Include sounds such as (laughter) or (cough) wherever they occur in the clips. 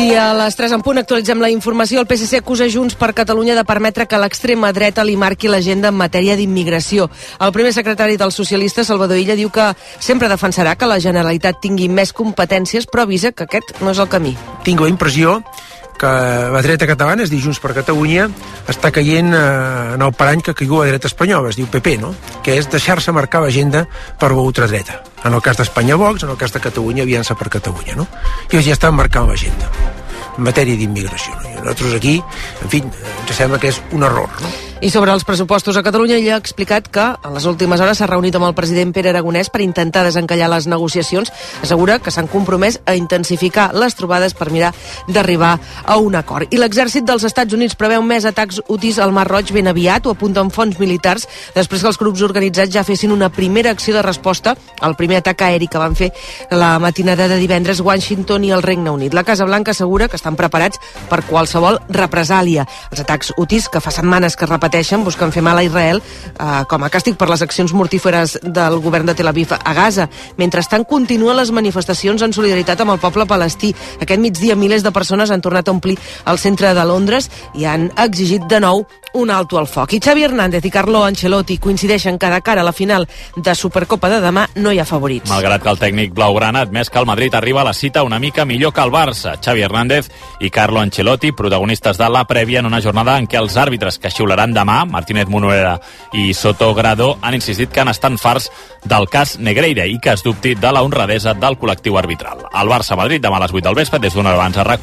I a les 3 en punt actualitzem la informació. El PSC acusa Junts per Catalunya de permetre que l'extrema dreta li marqui l'agenda en matèria d'immigració. El primer secretari dels socialistes, Salvador Illa, diu que sempre defensarà que la Generalitat tingui més competències, però avisa que aquest no és el camí. Tinc la impressió que la dreta catalana, es diu Junts per Catalunya, està caient eh, en el parany que caigut la dreta espanyola, es diu PP, no? que és deixar-se marcar l'agenda per l'ultradreta. En el cas d'Espanya Vox, en el cas de Catalunya, Aviança per Catalunya. No? I ells ja estan marcant l'agenda en matèria d'immigració. No? I nosaltres aquí, en fi, ens sembla que és un error. No? I sobre els pressupostos a Catalunya, ella ha explicat que en les últimes hores s'ha reunit amb el president Pere Aragonès per intentar desencallar les negociacions. Assegura que s'han compromès a intensificar les trobades per mirar d'arribar a un acord. I l'exèrcit dels Estats Units preveu més atacs útils al Mar Roig ben aviat, o apunten fons militars, després que els grups organitzats ja fessin una primera acció de resposta al primer atac aeri que van fer la matinada de divendres Washington i el Regne Unit. La Casa Blanca assegura que estan preparats per qualsevol represàlia. Els atacs útils que fa setmanes que repeteixen repeteixen buscant fer mal a Israel eh, com a càstig per les accions mortíferes del govern de Tel Aviv a Gaza. Mentrestant, continuen les manifestacions en solidaritat amb el poble palestí. Aquest migdia milers de persones han tornat a omplir el centre de Londres i han exigit de nou un alto al foc. I Xavi Hernández i Carlo Ancelotti coincideixen que de cara a la final de Supercopa de demà no hi ha favorits. Malgrat que el tècnic blaugrana admès que el Madrid arriba a la cita una mica millor que el Barça. Xavi Hernández i Carlo Ancelotti, protagonistes de la prèvia en una jornada en què els àrbitres que xiularan demà, Martínez Monuera i Soto Grado, han insistit que han estat farts del cas Negreira i que es dubti de la honradesa del col·lectiu arbitral. El Barça-Madrid demà a les 8 del vespre, des d'una abans a rac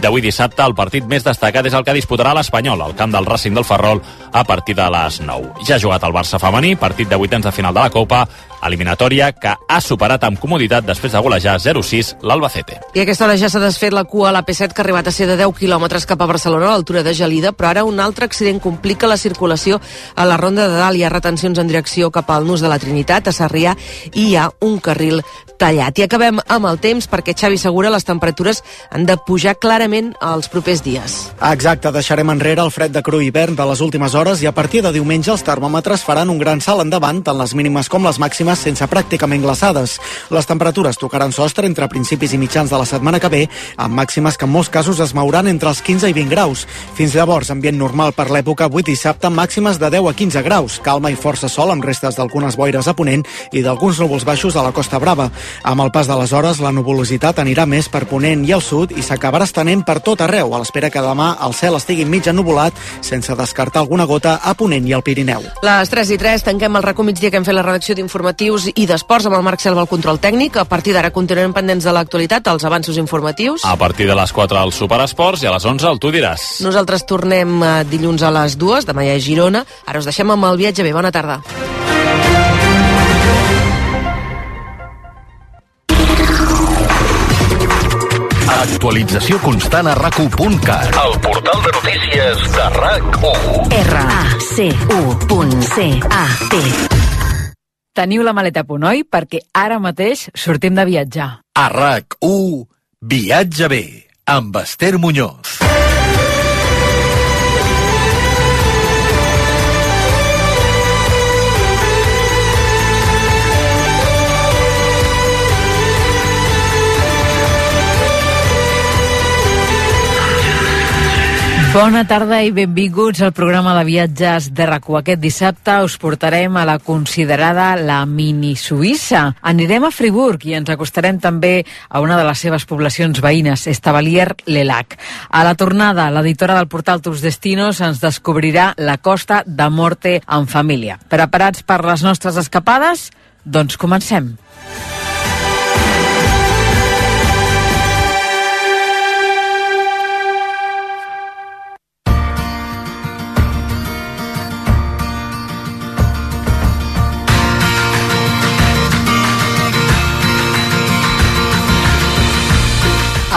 D'avui dissabte, el partit més destacat és el que disputarà l'Espanyol, al camp del Racing del Ferrol, a partir de les 9. Ja ha jugat el Barça femení, partit de vuitens de final de la Copa, eliminatòria que ha superat amb comoditat després de golejar 0-6 l'Albacete. I aquesta hora ja s'ha desfet la cua a la P7 que ha arribat a ser de 10 quilòmetres cap a Barcelona a l'altura de Gelida, però ara un altre accident complica la circulació a la Ronda de Dalt. Hi ha retencions en direcció cap al Nus de la Trinitat, a Sarrià, i hi ha un carril tallat. I acabem amb el temps perquè Xavi Segura les temperatures han de pujar clarament els propers dies. Exacte, deixarem enrere el fred de cru hivern de les últimes hores i a partir de diumenge els termòmetres faran un gran salt endavant, tant les mínimes com les màximes sense pràcticament glaçades. Les temperatures tocaran sostre entre principis i mitjans de la setmana que ve, amb màximes que en molts casos es mouran entre els 15 i 20 graus. Fins llavors, ambient normal per l'època, avui dissabte, màximes de 10 a 15 graus, calma i força sol amb restes d'algunes boires a ponent i d'alguns núvols baixos a la Costa Brava. Amb el pas de les hores, la nuvolositat anirà més per ponent i al sud i s'acabarà estenent per tot arreu, a l'espera que demà el cel estigui mig ennubulat, sense descartar alguna gota a ponent i al Pirineu. Les 3 i 3 tanquem el racó migdia que hem fet la redacció d'informatius i d'esports amb el Marc Selva al control tècnic. A partir d'ara continuarem pendents de l'actualitat, els avanços informatius. A partir de les 4 al Superesports i a les 11 el Tu diràs. Nosaltres tornem eh, dilluns a les 2, demà hi ha Girona. Ara us deixem amb el viatge bé. Bona tarda. Actualització constant a rac El portal de notícies de RAC1. R-A-C-U.C-A-T Teniu la maleta a punt, oi? Perquè ara mateix sortim de viatjar. A RAC1, viatja bé, amb Esther Muñoz. Bona tarda i benvinguts al programa de viatges de rac Aquest dissabte us portarem a la considerada la mini Suïssa. Anirem a Friburg i ens acostarem també a una de les seves poblacions veïnes, Estevalier Lelac. A la tornada, l'editora del portal Tus Destinos ens descobrirà la costa de Morte en família. Preparats per les nostres escapades? Doncs comencem.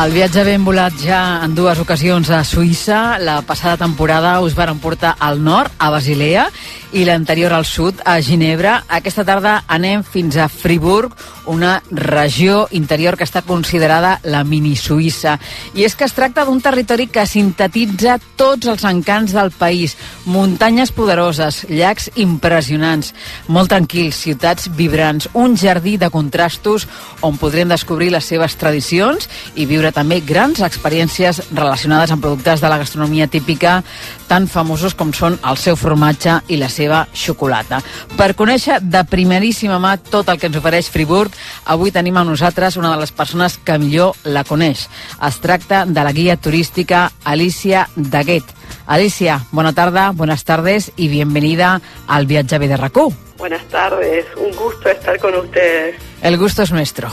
El viatge ben volat ja en dues ocasions a Suïssa. La passada temporada us varen portar al nord, a Basilea, i l'anterior al sud, a Ginebra. Aquesta tarda anem fins a Friburg, una regió interior que està considerada la mini Suïssa. I és que es tracta d'un territori que sintetitza tots els encants del país. Muntanyes poderoses, llacs impressionants, molt tranquils, ciutats vibrants, un jardí de contrastos on podrem descobrir les seves tradicions i viure també grans experiències relacionades amb productes de la gastronomia típica tan famosos com són el seu formatge i la seva xocolata. Per conèixer de primeríssima mà tot el que ens ofereix Friburg, avui tenim a nosaltres una de les persones que millor la coneix. Es tracta de la guia turística Alicia Daguet. Alicia, bona tarda, buenas tardes y bienvenida al Viatge de RACU. Buenas tardes, un gusto estar con ustedes. El gusto es nuestro.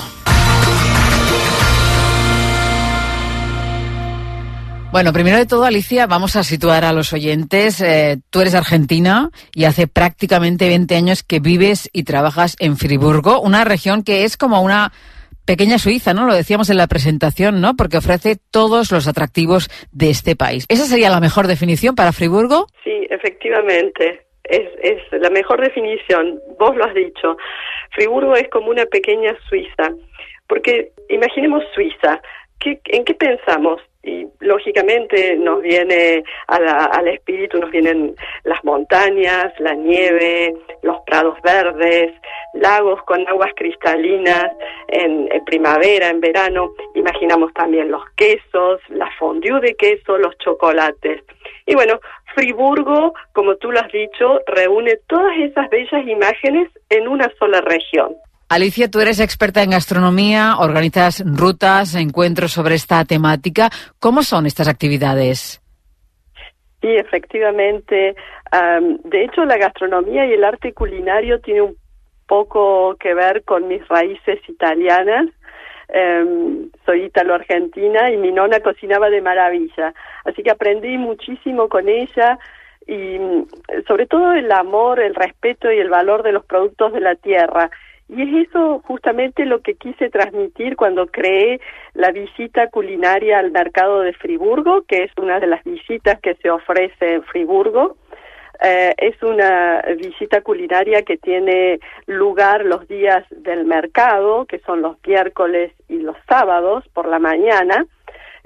Bueno, primero de todo, Alicia, vamos a situar a los oyentes. Eh, tú eres argentina y hace prácticamente 20 años que vives y trabajas en Friburgo, una región que es como una pequeña Suiza, ¿no? Lo decíamos en la presentación, ¿no? Porque ofrece todos los atractivos de este país. ¿Esa sería la mejor definición para Friburgo? Sí, efectivamente. Es, es la mejor definición. Vos lo has dicho. Friburgo es como una pequeña Suiza. Porque imaginemos Suiza. ¿Qué, ¿En qué pensamos? Y lógicamente nos viene al espíritu, nos vienen las montañas, la nieve, los prados verdes, lagos con aguas cristalinas en, primavera, en verano. Imaginamos también los quesos, la fondue de queso, los chocolates. Y bueno, Friburgo, como tú lo has dicho, reúne todas esas bellas imágenes en una sola región. Alicia, tú eres experta en gastronomía, organizas rutas, encuentros sobre esta temática. ¿Cómo son estas actividades? Sí, efectivamente. de hecho, la gastronomía y el arte culinario tiene un poco que ver con mis raíces italianas. Em, soy italo-argentina y mi nona cocinaba de maravilla. Así que aprendí muchísimo con ella y sobre todo el amor, el respeto y el valor de los productos de la tierra y es eso justamente lo que quise transmitir cuando creé la visita culinaria al mercado de Friburgo, que es una de las visitas que se ofrece en Friburgo. Eh, es una visita culinaria que tiene lugar los días del mercado, que son los miércoles y los sábados por la mañana,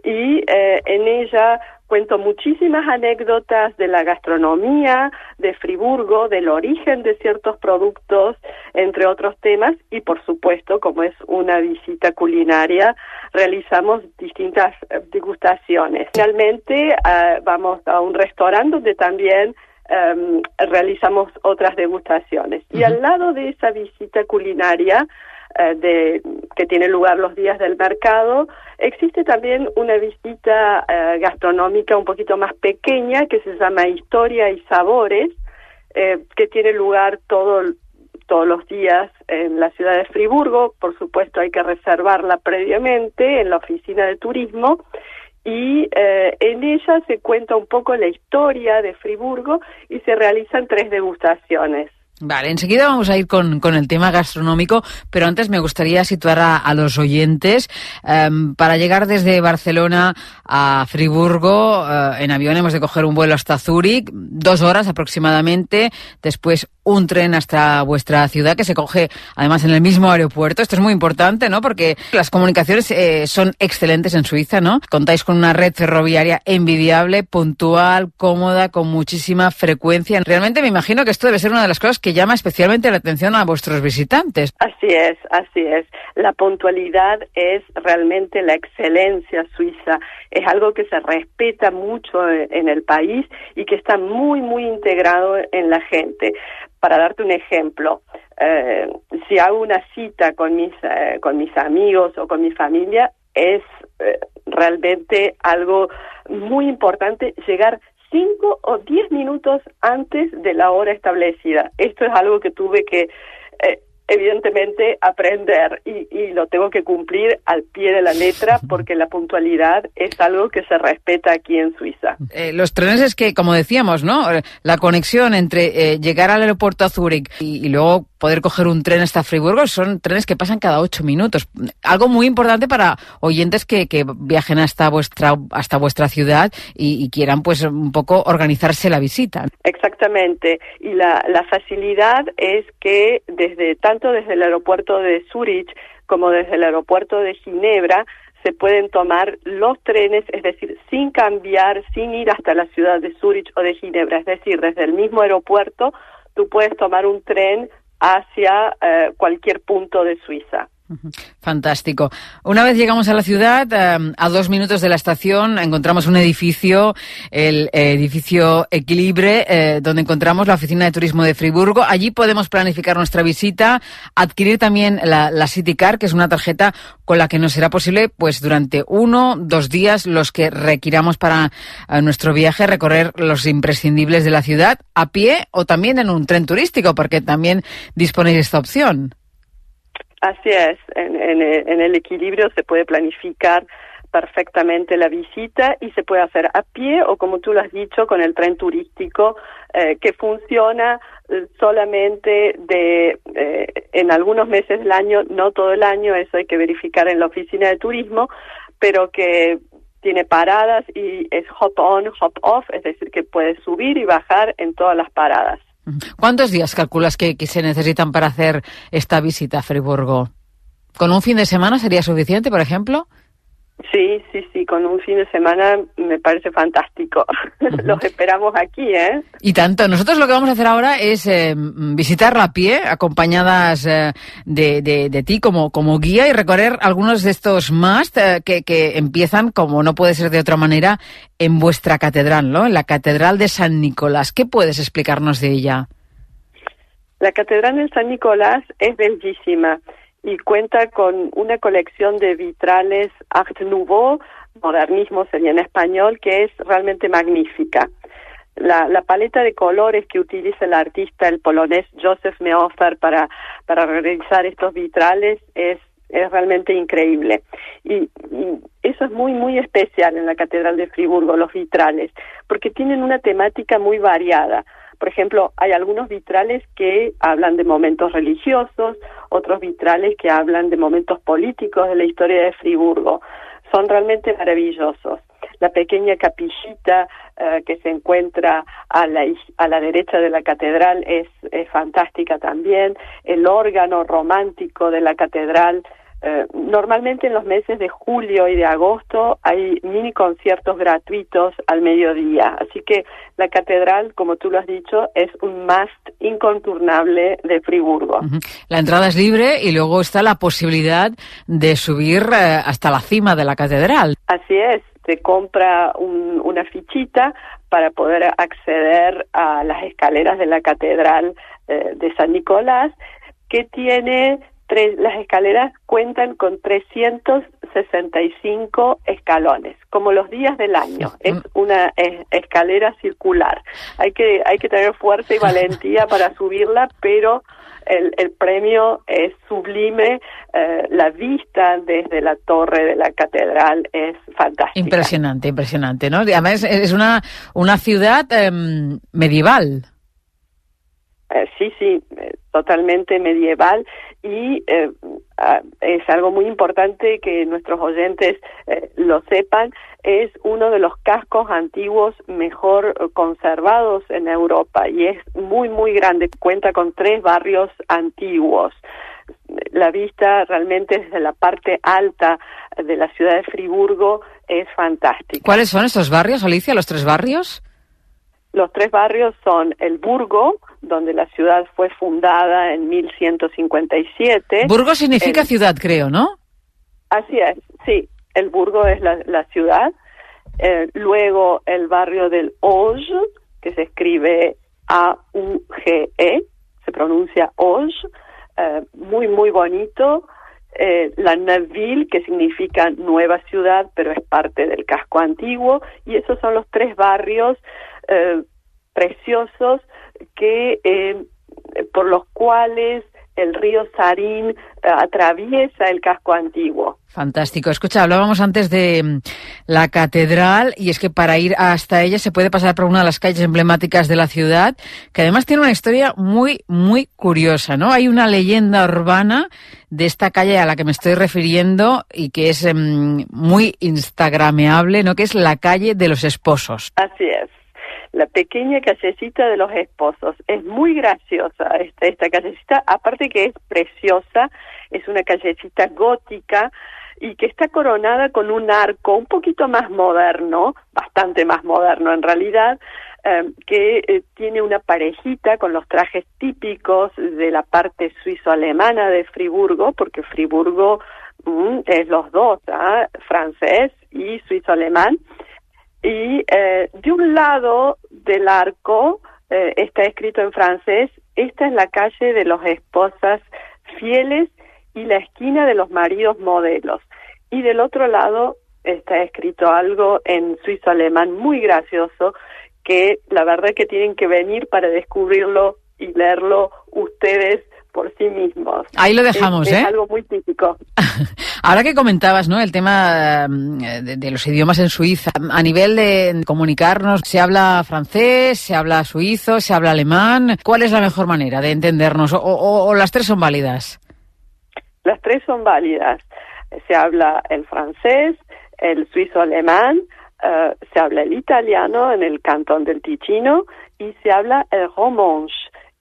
y eh, en ella cuento muchísimas anécdotas de la gastronomía de Friburgo, del origen de ciertos productos, entre otros temas, y por supuesto, como es una visita culinaria, realizamos distintas eh, degustaciones. Finalmente, eh, vamos a un restaurante donde también em, realizamos otras degustaciones. Y al lado de esa visita culinaria, eh, de, que tiene lugar los días del mercado. Existe también una visita eh, gastronómica un poquito más pequeña que se llama Historia y Sabores, eh, que tiene lugar todo, todos los días en la ciudad de Friburgo. Por supuesto, hay que reservarla previamente en la oficina de turismo. Y en ella se cuenta un poco la historia de Friburgo y se realizan tres degustaciones. Vale, enseguida vamos a ir con, con, el tema gastronómico, pero antes me gustaría situar a, a los oyentes. Um, para llegar desde Barcelona a Friburgo, uh, en avión hemos de coger un vuelo hasta Zúrich, dos horas aproximadamente, después un tren hasta vuestra ciudad que se coge además en el mismo aeropuerto. Esto es muy importante, ¿no? Porque las comunicaciones eh, son excelentes en Suiza, ¿no? Contáis con una red ferroviaria envidiable, puntual, cómoda, con muchísima frecuencia. Realmente me imagino que esto debe ser una de las cosas que llama especialmente la atención a vuestros visitantes. Así es, así es. La puntualidad es realmente la excelencia suiza. Algo que se respeta mucho en el país y que está muy, muy integrado en la gente para darte un ejemplo, eh, si hago una cita con mis, eh, con mis amigos o con mi familia, es eh, realmente algo muy importante llegar cinco o diez minutos antes de la hora establecida. Esto es algo que tuve que evidentemente aprender y, y, lo tengo que cumplir al pie de la letra (laughs) porque la puntualidad es algo que se respeta aquí en Suiza. Eh, los trenes es que, como decíamos, ¿no? La conexión entre eh, llegar al aeropuerto a Zúrich y, y, luego poder coger un tren hasta Friburgo son trenes que pasan cada ocho minutos. Algo muy importante para oyentes que, que viajen hasta vuestra hasta vuestra ciudad y, y, quieran pues un poco organizarse la visita. Exactamente. Y la, la facilidad es que desde tanto desde el aeropuerto de Zurich como desde el aeropuerto de Ginebra se pueden tomar los trenes, es decir, sin cambiar, sin ir hasta la ciudad de Zurich o de Ginebra, es decir, desde el mismo aeropuerto tú puedes tomar un tren hacia eh, cualquier punto de Suiza. Fantástico. Una vez llegamos a la ciudad, eh, a dos minutos de la estación, encontramos un edificio, el edificio Equilibre, eh, donde encontramos la oficina de turismo de Friburgo. Allí podemos planificar nuestra visita, adquirir también la, City Car, que es una tarjeta con la que nos será posible, pues durante uno, dos días, los que requiramos para eh, nuestro viaje, recorrer los imprescindibles de la ciudad a pie o también en un tren turístico, porque también disponéis de esta opción. Así es, en, en, el equilibrio se puede planificar perfectamente la visita y se puede hacer a pie o como tú lo has dicho con el tren turístico eh, que funciona eh, solamente de eh, en algunos meses del año, no todo el año, eso hay que verificar en la oficina de turismo, pero que tiene paradas y es hop on, hop off, es decir, que puedes subir y bajar en todas las paradas. ¿Cuántos días calculas que, se necesitan para hacer esta visita a Friburgo? ¿Con un fin de semana sería suficiente, por ejemplo? Sí, sí, sí, con un fin de semana me parece fantástico. (laughs) Los esperamos aquí, ¿eh? Y tanto. Nosotros lo que vamos a hacer ahora es eh, visitarla a pie, acompañadas eh, de, de, ti como, como guía y recorrer algunos de estos más eh, que, que empiezan, como no puede ser de otra manera, en vuestra catedral, ¿no? En la Catedral de San Nicolás. ¿Qué puedes explicarnos de ella? La Catedral de San Nicolás es bellísima y cuenta con una colección de vitrales Art Nouveau, modernismo sería en español, que es realmente magnífica. La, paleta de colores que utiliza el artista, el polonés Joseph Meofer, para, para realizar estos vitrales es, es realmente increíble. Y, eso es muy, muy especial en la Catedral de Friburgo, los vitrales, porque tienen una temática muy variada. Por ejemplo, hay algunos vitrales que hablan de momentos religiosos, otros vitrales que hablan de momentos políticos de la historia de Friburgo. Son realmente maravillosos. La pequeña capillita eh, que se encuentra a la, a la derecha de la catedral es, es fantástica también. El órgano romántico de la catedral eh, normalmente en los meses de julio y de agosto hay mini conciertos gratuitos al mediodía, así que la catedral, como tú lo has dicho, es un must inconturnable de Friburgo. La entrada es libre y luego está la posibilidad de subir eh, hasta la cima de la catedral. Así es, se compra una fichita para poder acceder a las escaleras de la catedral eh, de San Nicolás que tiene las escaleras cuentan con 365 escalones, como los días del año. Es una escalera circular. Hay que, hay que tener fuerza y valentía para (laughs) subirla, pero el, el premio es sublime. Eh, la vista desde la torre de la catedral es fantástica. Impresionante, impresionante, ¿no? Además, es una, una ciudad em, medieval. Eh, sí, sí, eh, totalmente medieval y eh, es algo muy importante que nuestros oyentes lo sepan, es uno de los cascos antiguos mejor conservados en Europa y es muy, muy grande, cuenta con tres barrios antiguos. La vista realmente desde la parte alta de la ciudad de Friburgo es fantástica. ¿Cuáles son esos barrios, Alicia, los tres barrios? Los tres barrios son el Burgo, donde la ciudad fue fundada en 1157. Burgo significa ciudad, creo, ¿no? Así es, sí. El Burgo es la, ciudad. Eh, luego el barrio del Auge, que se escribe A-U-G-E, se pronuncia Auge, eh, muy, muy bonito. Eh, la Naville, que significa nueva ciudad, pero es parte del casco antiguo, y esos son los tres barrios eh, preciosos que eh, por los cuales el río Sarín eh, atraviesa el casco antiguo. Fantástico. Escucha, hablábamos antes de mm, la catedral y es que para ir hasta ella se puede pasar por una de las calles emblemáticas de la ciudad, que además tiene una historia muy, muy curiosa, ¿no? Hay una leyenda urbana de esta calle a la que me estoy refiriendo y que es mm, muy instagrameable, ¿no? Que es la calle de los esposos. Así es la pequeña callecita de los esposos. Es muy graciosa esta, esta callecita, aparte que es preciosa, es una callecita gótica y que está coronada con un arco un poquito más moderno, bastante más moderno en realidad, eh, que eh, tiene una parejita con los trajes típicos de la parte suizo-alemana de Friburgo, porque Friburgo mm, es los dos, ¿ah? francés y suizo-alemán. Y eh, de un lado del arco está escrito en francés, esta es la calle de los esposas fieles y la esquina de los maridos modelos. Y del otro lado está escrito algo en suizo-alemán muy gracioso que la verdad es que tienen que venir para descubrirlo y leerlo ustedes por sí mismos. Ahí lo dejamos, es, ¿eh? Es algo muy típico. (laughs) Ahora que comentabas, ¿no? El tema eh, de, de, los idiomas en Suiza, a nivel de comunicarnos, ¿se habla francés, se habla suizo, se habla alemán? ¿Cuál es la mejor manera de entendernos? ¿O, o, o las tres son válidas? Las tres son válidas. Se habla el francés, el suizo-alemán, uh, se habla el italiano en el cantón del Ticino y se habla el romanche,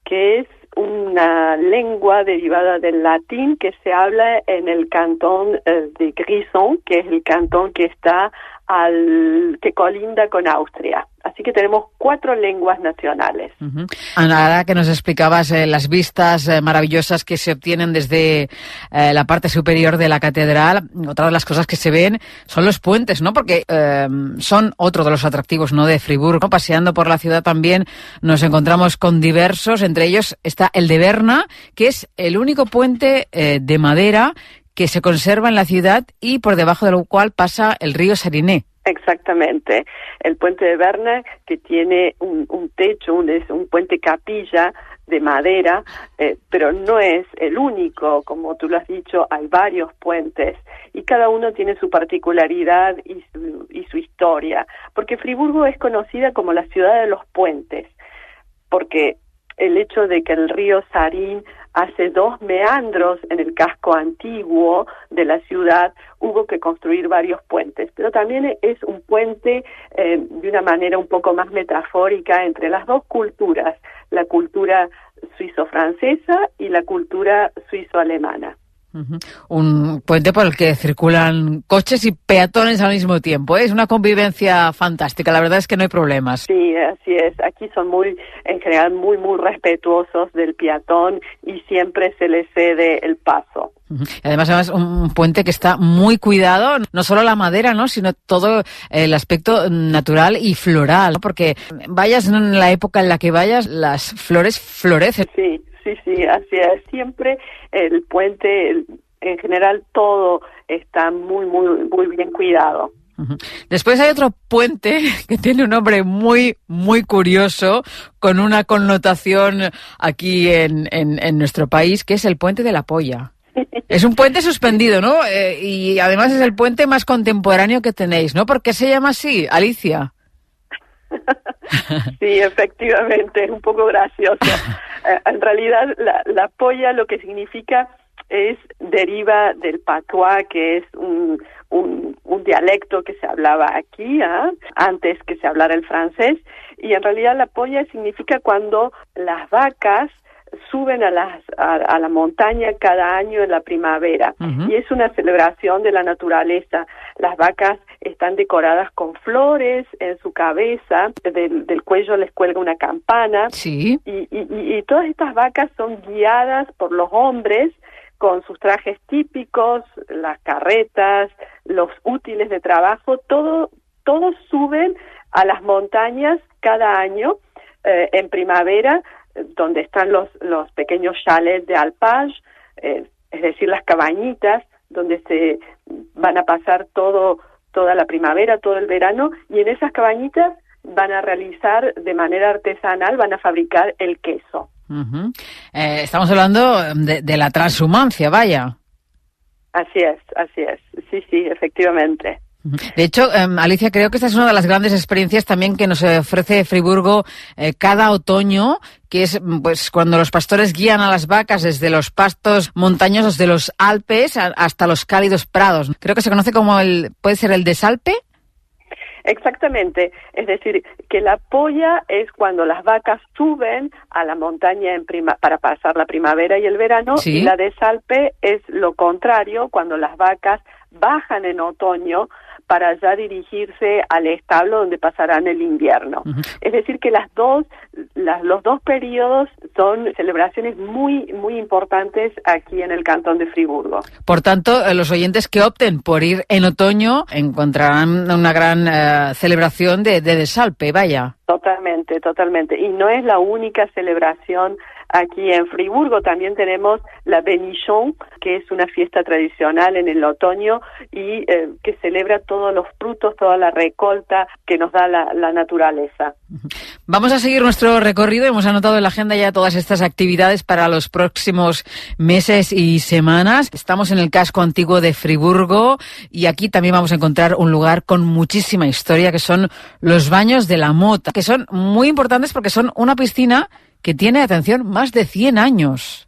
que es una lengua derivada del latín que se habla en el cantón uh, de Grisons, que es el cantón que está al que colinda con Austria. Así que tenemos cuatro lenguas nacionales. Uh -huh. Ahora que nos explicabas eh, las vistas eh, maravillosas que se obtienen desde eh, la parte superior de la catedral, otra de las cosas que se ven son los puentes, ¿no? Porque son otro de los atractivos, ¿no? De Friburgo. Paseando por la ciudad también nos encontramos con diversos, entre ellos está el de Berna, que es el único puente de madera que se conserva en la ciudad y por debajo del cual pasa el río Sariné. Exactamente. El puente de Berna, que tiene un, un techo, un, es un puente capilla de madera, eh, pero no es el único, como tú lo has dicho, hay varios puentes y cada uno tiene su particularidad y su, y su historia, porque Friburgo es conocida como la ciudad de los puentes, porque el hecho de que el río Sarín hace dos meandros en el casco antiguo de la ciudad, hubo que construir varios puentes, pero también es un puente eh, de una manera un poco más metafórica entre las dos culturas, la cultura suizo-francesa y la cultura suizo-alemana. Uh -huh. Un puente por el que circulan coches y peatones al mismo tiempo. ¿eh? Es una convivencia fantástica. La verdad es que no hay problemas. Sí, así es. Aquí son muy, en general, muy, muy respetuosos del peatón y siempre se les cede el paso. Uh -huh. Además, además, un puente que está muy cuidado, no solo la madera, ¿no? sino todo el aspecto natural y floral, ¿no? porque vayas en la época en la que vayas, las flores florecen. Sí, sí, sí, así es. Siempre el puente, el, en general todo está muy, muy, muy bien cuidado. Después hay otro puente (laughs) que tiene un nombre muy, muy curioso, con una connotación aquí en, en, en nuestro país, que es el puente de la polla. (laughs) Es un puente suspendido, ¿no? Eh, y además es el puente más contemporáneo que tenéis, ¿no? ¿Por qué se llama así, Alicia? (laughs) sí, efectivamente, es un poco gracioso. En realidad, la, la, polla lo que significa es deriva del patois, que es un, un, un dialecto que se hablaba aquí, ¿eh? antes que se hablara el francés, y en realidad la polla significa cuando las vacas suben a, las, a, a, la montaña cada año en la primavera uh -huh. y es una celebración de la naturaleza. Las vacas están decoradas con flores en su cabeza, del, del cuello les cuelga una campana sí. y, y, y todas estas vacas son guiadas por los hombres con sus trajes típicos, las carretas, los útiles de trabajo, todo, todos suben a las montañas cada año eh, en primavera donde están los, los pequeños chalets de alpage, eh, es decir, las cabañitas, donde se van a pasar todo, toda la primavera, todo el verano, y en esas cabañitas van a realizar de manera artesanal, van a fabricar el queso. Uh -huh. eh, estamos hablando de, de la transhumancia, vaya. Así es, así es, sí, sí, efectivamente. De hecho, eh, Alicia, creo que esta es una de las grandes experiencias también que nos ofrece Friburgo eh, cada otoño, que es pues cuando los pastores guían a las vacas desde los pastos montañosos de los Alpes a, hasta los cálidos prados. Creo que se conoce como el, puede ser el desalpe. Exactamente, es decir, que la polla es cuando las vacas suben a la montaña en prima, para pasar la primavera y el verano, ¿Sí? y la desalpe es lo contrario, cuando las vacas bajan en otoño para ya dirigirse al establo donde pasarán el invierno. Es decir, que las dos, las, los dos periodos son celebraciones muy, muy importantes aquí en el cantón de Friburgo. Por tanto, eh, los oyentes que opten por ir en otoño encontrarán una gran eh, celebración de, de Desalpe, vaya. Totalmente, totalmente. Y no es la única celebración aquí en Friburgo. También tenemos la Benichon, que es una fiesta tradicional en el otoño y eh, que celebra todos los frutos, toda la recolta que nos da la, la, naturaleza. Vamos a seguir nuestro recorrido. Hemos anotado en la agenda ya todas estas actividades para los próximos meses y semanas. Estamos en el casco antiguo de Friburgo y aquí también vamos a encontrar un lugar con muchísima historia que son los baños de la mota, que son muy importantes porque son una piscina que tiene, atención, más de 100 años.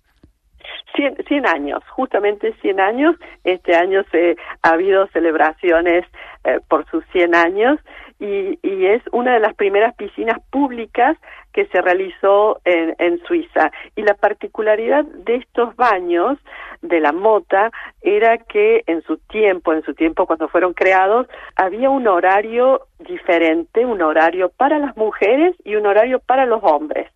100, 100 años, justamente 100 años. Este año se ha habido celebraciones eh, por sus 100 años y, y, es una de las primeras piscinas públicas que se realizó en, en, Suiza. Y la particularidad de estos baños de la mota era que en su tiempo, en su tiempo cuando fueron creados, había un horario diferente, un horario para las mujeres y un horario para los hombres.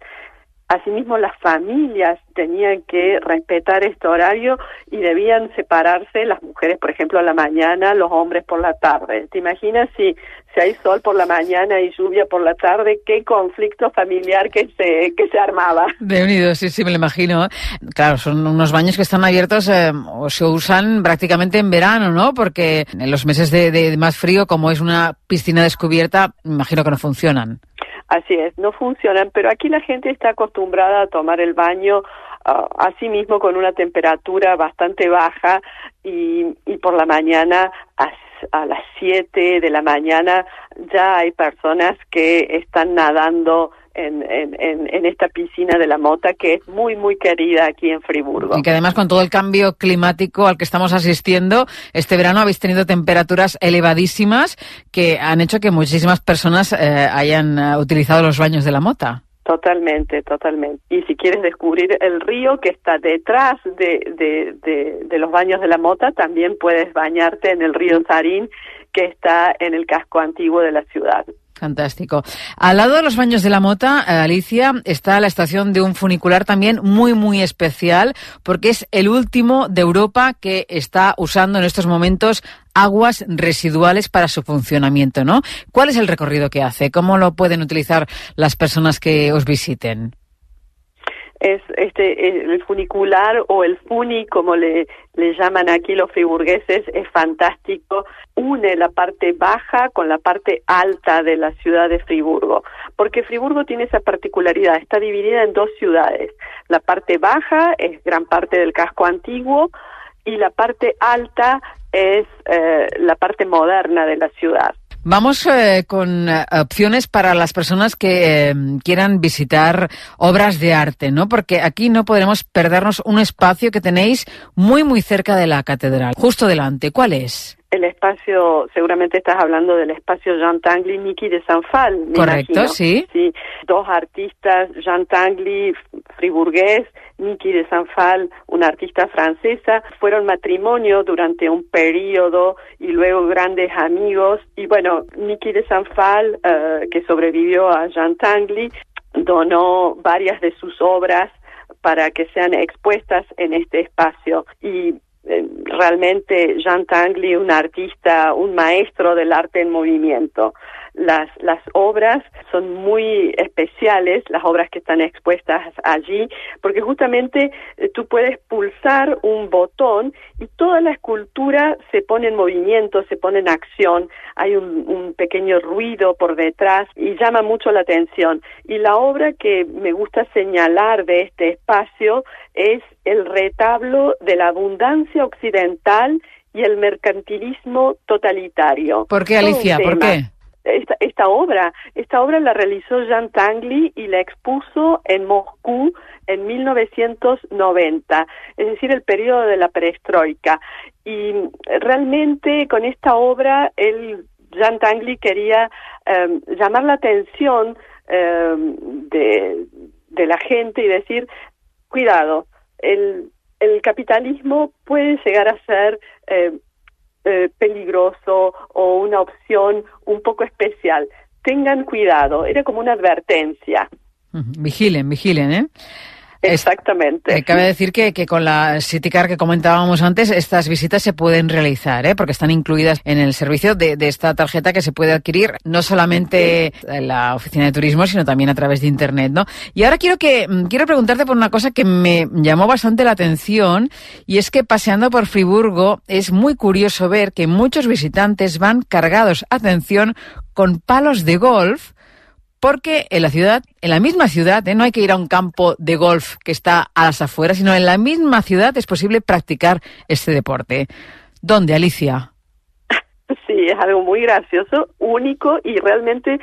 Asimismo, las familias tenían que respetar este horario y debían separarse las mujeres, por ejemplo, a la mañana, los hombres por la tarde. ¿Te imaginas si, si hay sol por la mañana y lluvia por la tarde? ¿Qué conflicto familiar que se, que se armaba? De unido, sí, sí, me lo imagino. Claro, son unos baños que están abiertos eh, o se usan prácticamente en verano, ¿no? Porque en los meses de, de más frío, como es una piscina descubierta, me imagino que no funcionan. Así es, no funcionan, pero aquí la gente está acostumbrada a tomar el baño uh, así mismo con una temperatura bastante baja y, y por la mañana a, a las 7 de la mañana ya hay personas que están nadando en, en, en, esta piscina de la Mota que es muy, muy querida aquí en Friburgo. Y que además con todo el cambio climático al que estamos asistiendo, este verano habéis tenido temperaturas elevadísimas que han hecho que muchísimas personas eh, hayan uh, utilizado los baños de la Mota. Totalmente, totalmente. Y si quieres descubrir el río que está detrás de, de, de, de, los baños de la Mota, también puedes bañarte en el río Sarín, que está en el casco antiguo de la ciudad. Fantástico. Al lado de los baños de la Mota, eh, Alicia, está la estación de un funicular también muy, muy especial, porque es el último de Europa que está usando en estos momentos aguas residuales para su funcionamiento, ¿no? ¿Cuál es el recorrido que hace? ¿Cómo lo pueden utilizar las personas que os visiten? Es este el funicular o el funi como le, le llaman aquí los friburgueses es fantástico. Une la parte baja con la parte alta de la ciudad de Friburgo porque Friburgo tiene esa particularidad está dividida en dos ciudades. La parte baja es gran parte del casco antiguo y la parte alta es eh, la parte moderna de la ciudad Vamos eh, con eh, opciones para las personas que eh, quieran visitar obras de arte, ¿no? Porque aquí no podremos perdernos un espacio que tenéis muy, muy cerca de la catedral, justo delante. ¿Cuál es? El espacio, seguramente estás hablando del espacio Jean Tanguy y Niki de Sanfal. Correcto, imagino. sí. Sí, dos artistas, Jean Tanguy, friburgués, Niki de Sanfal, una artista francesa, fueron matrimonio durante un periodo y luego grandes amigos. Y bueno, Niki de Sanfal, uh, que sobrevivió a Jean Tanguy, donó varias de sus obras para que sean expuestas en este espacio. Y eh, realmente Jean Tanguy, un artista, un maestro del arte en movimiento. Las, las obras son muy especiales, las obras que están expuestas allí, porque justamente eh, tú puedes pulsar un botón y toda la escultura se pone en movimiento, se pone en acción, hay un, un pequeño ruido por detrás y llama mucho la atención. Y la obra que me gusta señalar de este espacio es el retablo de la abundancia occidental y el mercantilismo totalitario. ¿Por qué, Alicia? ¿Por qué? Esta, obra, esta obra la realizó Jean Tanguy y la expuso en Moscú en 1990, es decir, el periodo de la perestroika. Y realmente con esta obra, él, Jean Tanguy quería eh, llamar la atención eh, de, la gente y decir, cuidado, el, el capitalismo puede llegar a ser eh, eh, peligroso o una opción un poco especial. Tengan cuidado, era como una advertencia. Vigilen, vigilen, ¿eh? Exactamente. Eh, cabe decir que, que, con la CityCar que comentábamos antes, estas visitas se pueden realizar, ¿eh? porque están incluidas en el servicio de, de, esta tarjeta que se puede adquirir no solamente en la oficina de turismo, sino también a través de Internet. ¿no? Y ahora quiero, que, mm, quiero preguntarte por una cosa que me llamó bastante la atención, y es que paseando por Friburgo es muy curioso ver que muchos visitantes van cargados, atención, con palos de golf, porque en la ciudad, en la misma ciudad, ¿eh? no hay que ir a un campo de golf que está a las afueras, sino en la misma ciudad es posible practicar este deporte. ¿Dónde, Alicia? (laughs) Sí, es algo muy gracioso, único y realmente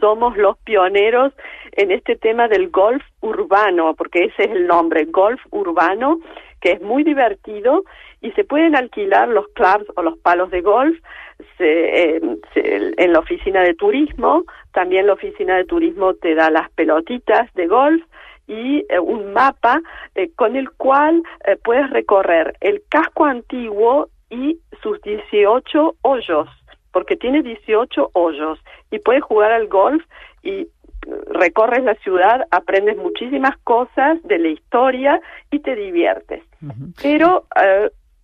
somos los pioneros en este tema del golf urbano, porque ese es el nombre, golf urbano, que es muy divertido y se pueden alquilar los clubs o los palos de golf se, eh, en la oficina de turismo. También la oficina de turismo te da las pelotitas de golf y eh, un mapa eh, con el cual eh, puedes recorrer el casco antiguo y sus 18 hoyos, porque tiene 18 hoyos y puedes jugar al golf y recorres la ciudad, aprendes muchísimas cosas de la historia y te diviertes. Uh -huh. Pero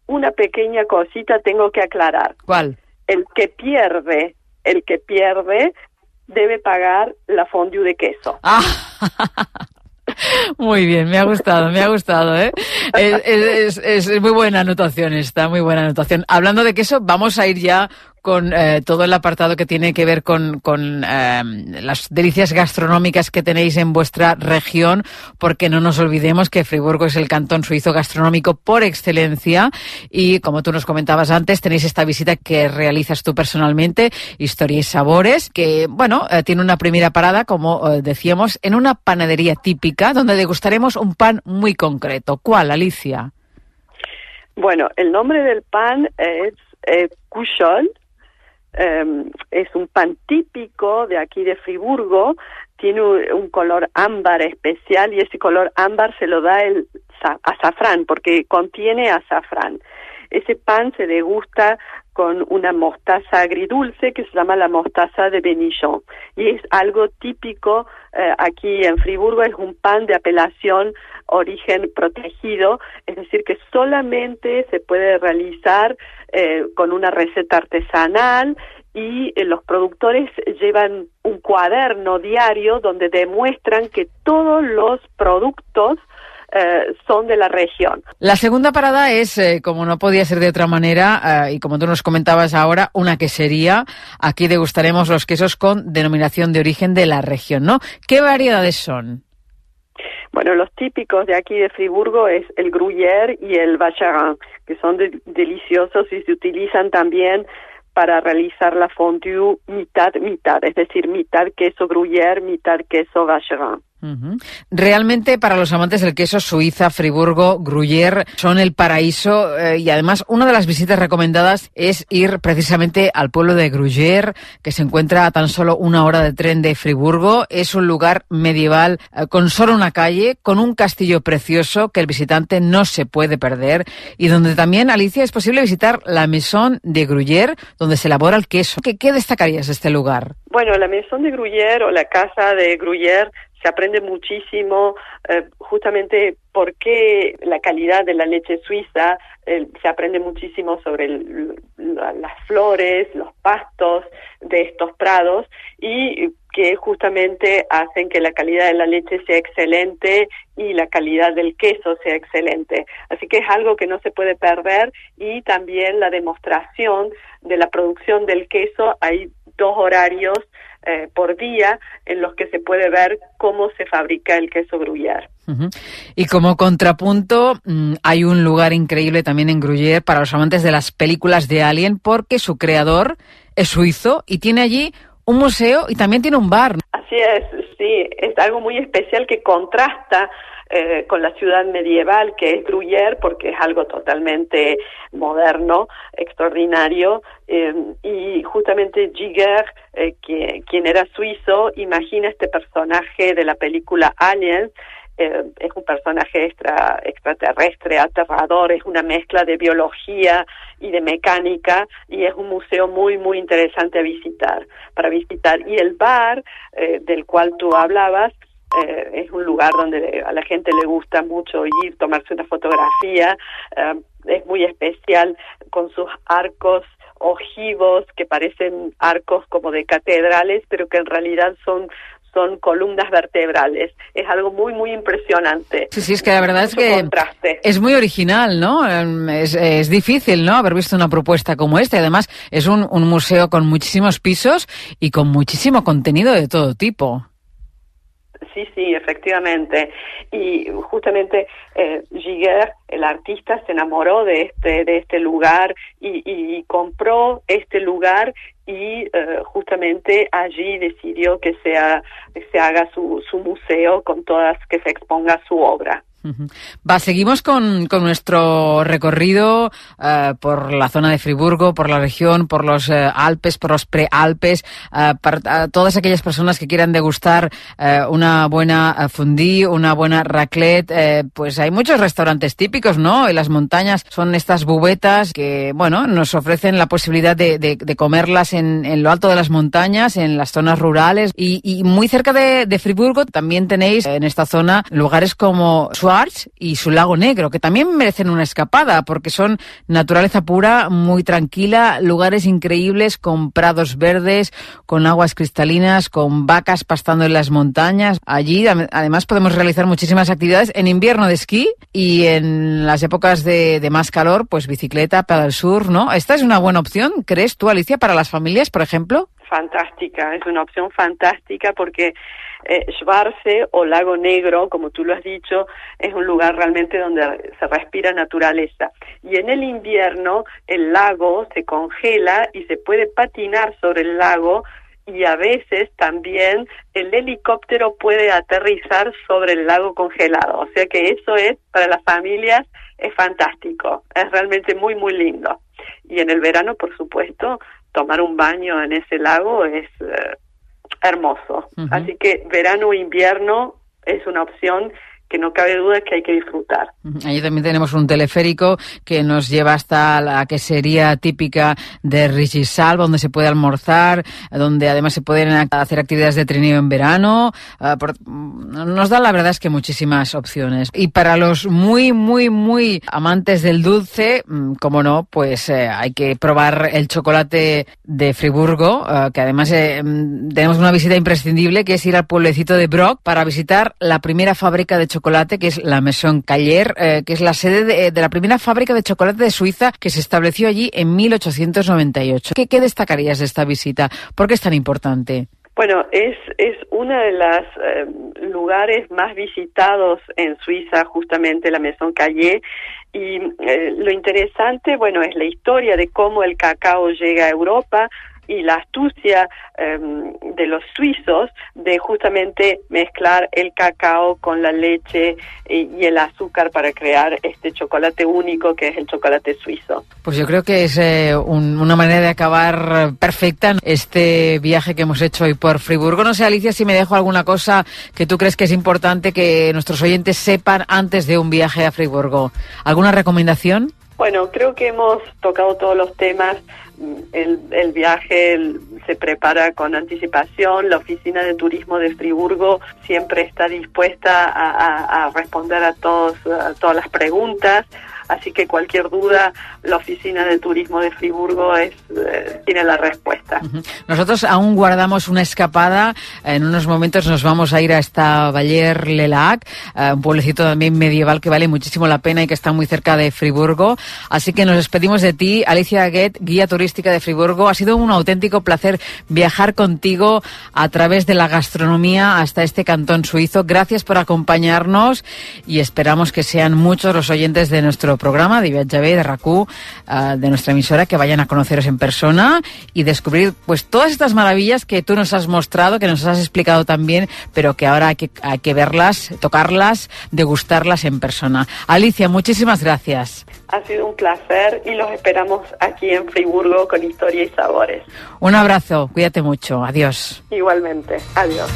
una pequeña cosita tengo que aclarar. ¿Cuál? El que pierde, el que pierde debe pagar la fondue de queso. (laughs) Ah. Muy bien, me ha gustado, me ha gustado, ¿eh? Es, es, muy buena anotación esta, muy buena anotación. Hablando de queso, vamos a ir ya con eh, todo el apartado que tiene que ver con, eh, las delicias gastronómicas que tenéis en vuestra región, porque no nos olvidemos que Friburgo es el cantón suizo gastronómico por excelencia y como tú nos comentabas antes, tenéis esta visita que realizas tú personalmente, Historia y Sabores, que, bueno, eh, tiene una primera parada, como eh, decíamos, en una panadería típica donde degustaremos un pan muy concreto. ¿Cuál, Alicia? Bueno, el nombre del pan es eh, Cuchol, Um, es un pan típico de aquí de Friburgo, tiene un, un, color ámbar especial y ese color ámbar se lo da el azafrán porque contiene azafrán. Ese pan se degusta con una mostaza agridulce que se llama la mostaza de Benichon y es algo típico eh, aquí en Friburgo, es un pan de apelación origen protegido, es decir, que solamente se puede realizar eh, con una receta artesanal y eh, los productores llevan un cuaderno diario donde demuestran que todos los productos eh, son de la región. La segunda parada es, eh, como no podía ser de otra manera, y como tú nos comentabas ahora, una quesería. Aquí degustaremos los quesos con denominación de origen de la región, ¿no? ¿Qué variedades son? Bueno, los típicos de aquí de Friburgo es el gruyère y el vacherin, que son de deliciosos y se utilizan también para realizar la fondue mitad mitad, es decir, mitad queso gruyère, mitad queso vacherin. Realmente para los amantes del queso Suiza, Friburgo, Gruyère son el paraíso eh, y además una de las visitas recomendadas es ir precisamente al pueblo de Gruyère que se encuentra a tan solo una hora de tren de Friburgo. Es un lugar medieval eh, con solo una calle, con un castillo precioso que el visitante no se puede perder y donde también, Alicia, es posible visitar la Maison de Gruyère donde se elabora el queso. ¿Qué, qué destacarías de este lugar? Bueno, la Maison de Gruyère o la casa de Gruyère se aprende muchísimo eh, justamente por qué la calidad de la leche suiza, eh, se aprende muchísimo sobre las flores, los pastos de estos prados y que justamente hacen que la calidad de la leche sea excelente y la calidad del queso sea excelente. Así que es algo que no se puede perder y también la demostración de la producción del queso. Hay dos horarios eh, por día en los que se puede ver cómo se fabrica el queso gruyère. Uh -huh. Y como contrapunto, mmm, hay un lugar increíble también en Gruyère para los amantes de las películas de Alien, porque su creador es suizo y tiene allí un museo y también tiene un bar. Así es, sí, es algo muy especial que contrasta eh, con la ciudad medieval que es Gruyère, porque es algo totalmente moderno, extraordinario, eh, y justamente Giger, eh, que, quien era suizo, imagina este personaje de la película Aliens, eh, es un personaje extra, extraterrestre, aterrador, es una mezcla de biología y de mecánica y es un museo muy, muy interesante a visitar, para visitar. Y el bar eh, del cual tú hablabas, eh, es un lugar donde a la gente le gusta mucho ir, tomarse una fotografía, eh, es muy especial con sus arcos ojivos que parecen arcos como de catedrales, pero que en realidad son son columnas vertebrales. Es algo muy, muy impresionante. Sí, sí, es que la verdad es que es muy original, ¿no? Em, es, es, difícil, ¿no? Haber visto una propuesta como esta. Además, es un, un museo con muchísimos pisos y con muchísimo contenido de todo tipo. Sí, sí, efectivamente. Y justamente eh, Giger, el artista, se enamoró de este, de este lugar y, compró este lugar y uh, justamente allí decidió que sea se haga su, su museo con todas que se exponga su obra. Va, seguimos con, con nuestro recorrido uh, por la zona de Friburgo, por la región, por los uh, Alpes, por los prealpes, uh, para todas aquellas personas que quieran degustar una buena fondue, una buena raclette, pues hay muchos restaurantes típicos, ¿no? En las montañas son estas bubetas que, bueno, nos ofrecen la posibilidad de, de, de comerlas en, en, lo alto de las montañas, en las zonas rurales y, y muy cerca de, de, Friburgo también tenéis en esta zona lugares como Y su lago negro, que también merecen una escapada porque son naturaleza pura, muy tranquila, lugares increíbles con prados verdes, con aguas cristalinas, con vacas pastando en las montañas. Allí además podemos realizar muchísimas actividades en invierno de esquí y en las épocas de, más calor, pues bicicleta, pedal sur, ¿no? Esta es una buena opción, ¿crees tú, Alicia, para las familias, por ejemplo? Fantástica, es una opción fantástica porque eh, Schwarze o Lago Negro, como tú lo has dicho, es un lugar realmente donde se respira naturaleza. Y en el invierno el lago se congela y se puede patinar sobre el lago y a veces también el helicóptero puede aterrizar sobre el lago congelado. O sea que eso es para las familias es fantástico, es realmente muy muy lindo. Y en el verano, por supuesto, tomar un baño en ese lago es eh, hermoso. Uh -huh. Así que verano o invierno es una opción que no cabe duda que hay que disfrutar. Allí también tenemos un teleférico que nos lleva hasta la quesería típica de Rigisal, donde se puede almorzar, donde además se pueden hacer actividades de trineo en verano. Uh, por, nos da la verdad es que muchísimas opciones. Y para los muy, muy, muy amantes del dulce, mm, como no, pues eh, hay que probar el chocolate de Friburgo, uh, que además eh, mm, tenemos una visita imprescindible, que es ir al pueblecito de Brock para visitar la primera fábrica de chocolate chocolate, que es la Maison Cayer, eh, que es la sede de, la primera fábrica de chocolate de Suiza que se estableció allí en 1898. ¿Qué, qué destacarías de esta visita? ¿Por qué es tan importante? Bueno, es, es uno de los eh, lugares más visitados en Suiza, justamente la Maison Cayer, y eh, lo interesante, bueno, es la historia de cómo el cacao llega a Europa, y la astucia eh, de los suizos de justamente mezclar el cacao con la leche y, el azúcar para crear este chocolate único que es el chocolate suizo. Pues yo creo que es eh, un, una manera de acabar perfecta este viaje que hemos hecho hoy por Friburgo. No sé, Alicia, si me dejo alguna cosa que tú crees que es importante que nuestros oyentes sepan antes de un viaje a Friburgo. ¿Alguna recomendación? Bueno, creo que hemos tocado todos los temas. El, el viaje se prepara con anticipación. La oficina de turismo de Friburgo siempre está dispuesta a, a, a responder a, todos, a todas las preguntas. Así que cualquier duda, la oficina de turismo de Friburgo eh, tiene la respuesta. Nosotros aún guardamos una escapada. En unos momentos nos vamos a ir a esta Bayer Lelac, uh, un pueblecito también medieval que vale muchísimo la pena y que está muy cerca de Friburgo. Así que nos despedimos de ti, Alicia Guet, guía turística de Friburgo. Ha sido un auténtico placer viajar contigo a través de la gastronomía hasta este cantón suizo. Gracias por acompañarnos y esperamos que sean muchos los oyentes de nuestro programa de B, de RACU, uh, de nuestra emisora, que vayan a conoceros en persona y descubrir pues todas estas maravillas que tú nos has mostrado, que nos has explicado también, pero que ahora hay que, hay que verlas, tocarlas, degustarlas en persona. Alicia, muchísimas gracias. Ha sido un placer y los esperamos aquí en Friburgo con historia y sabores. Un abrazo, cuídate mucho, adiós. Igualmente, adiós.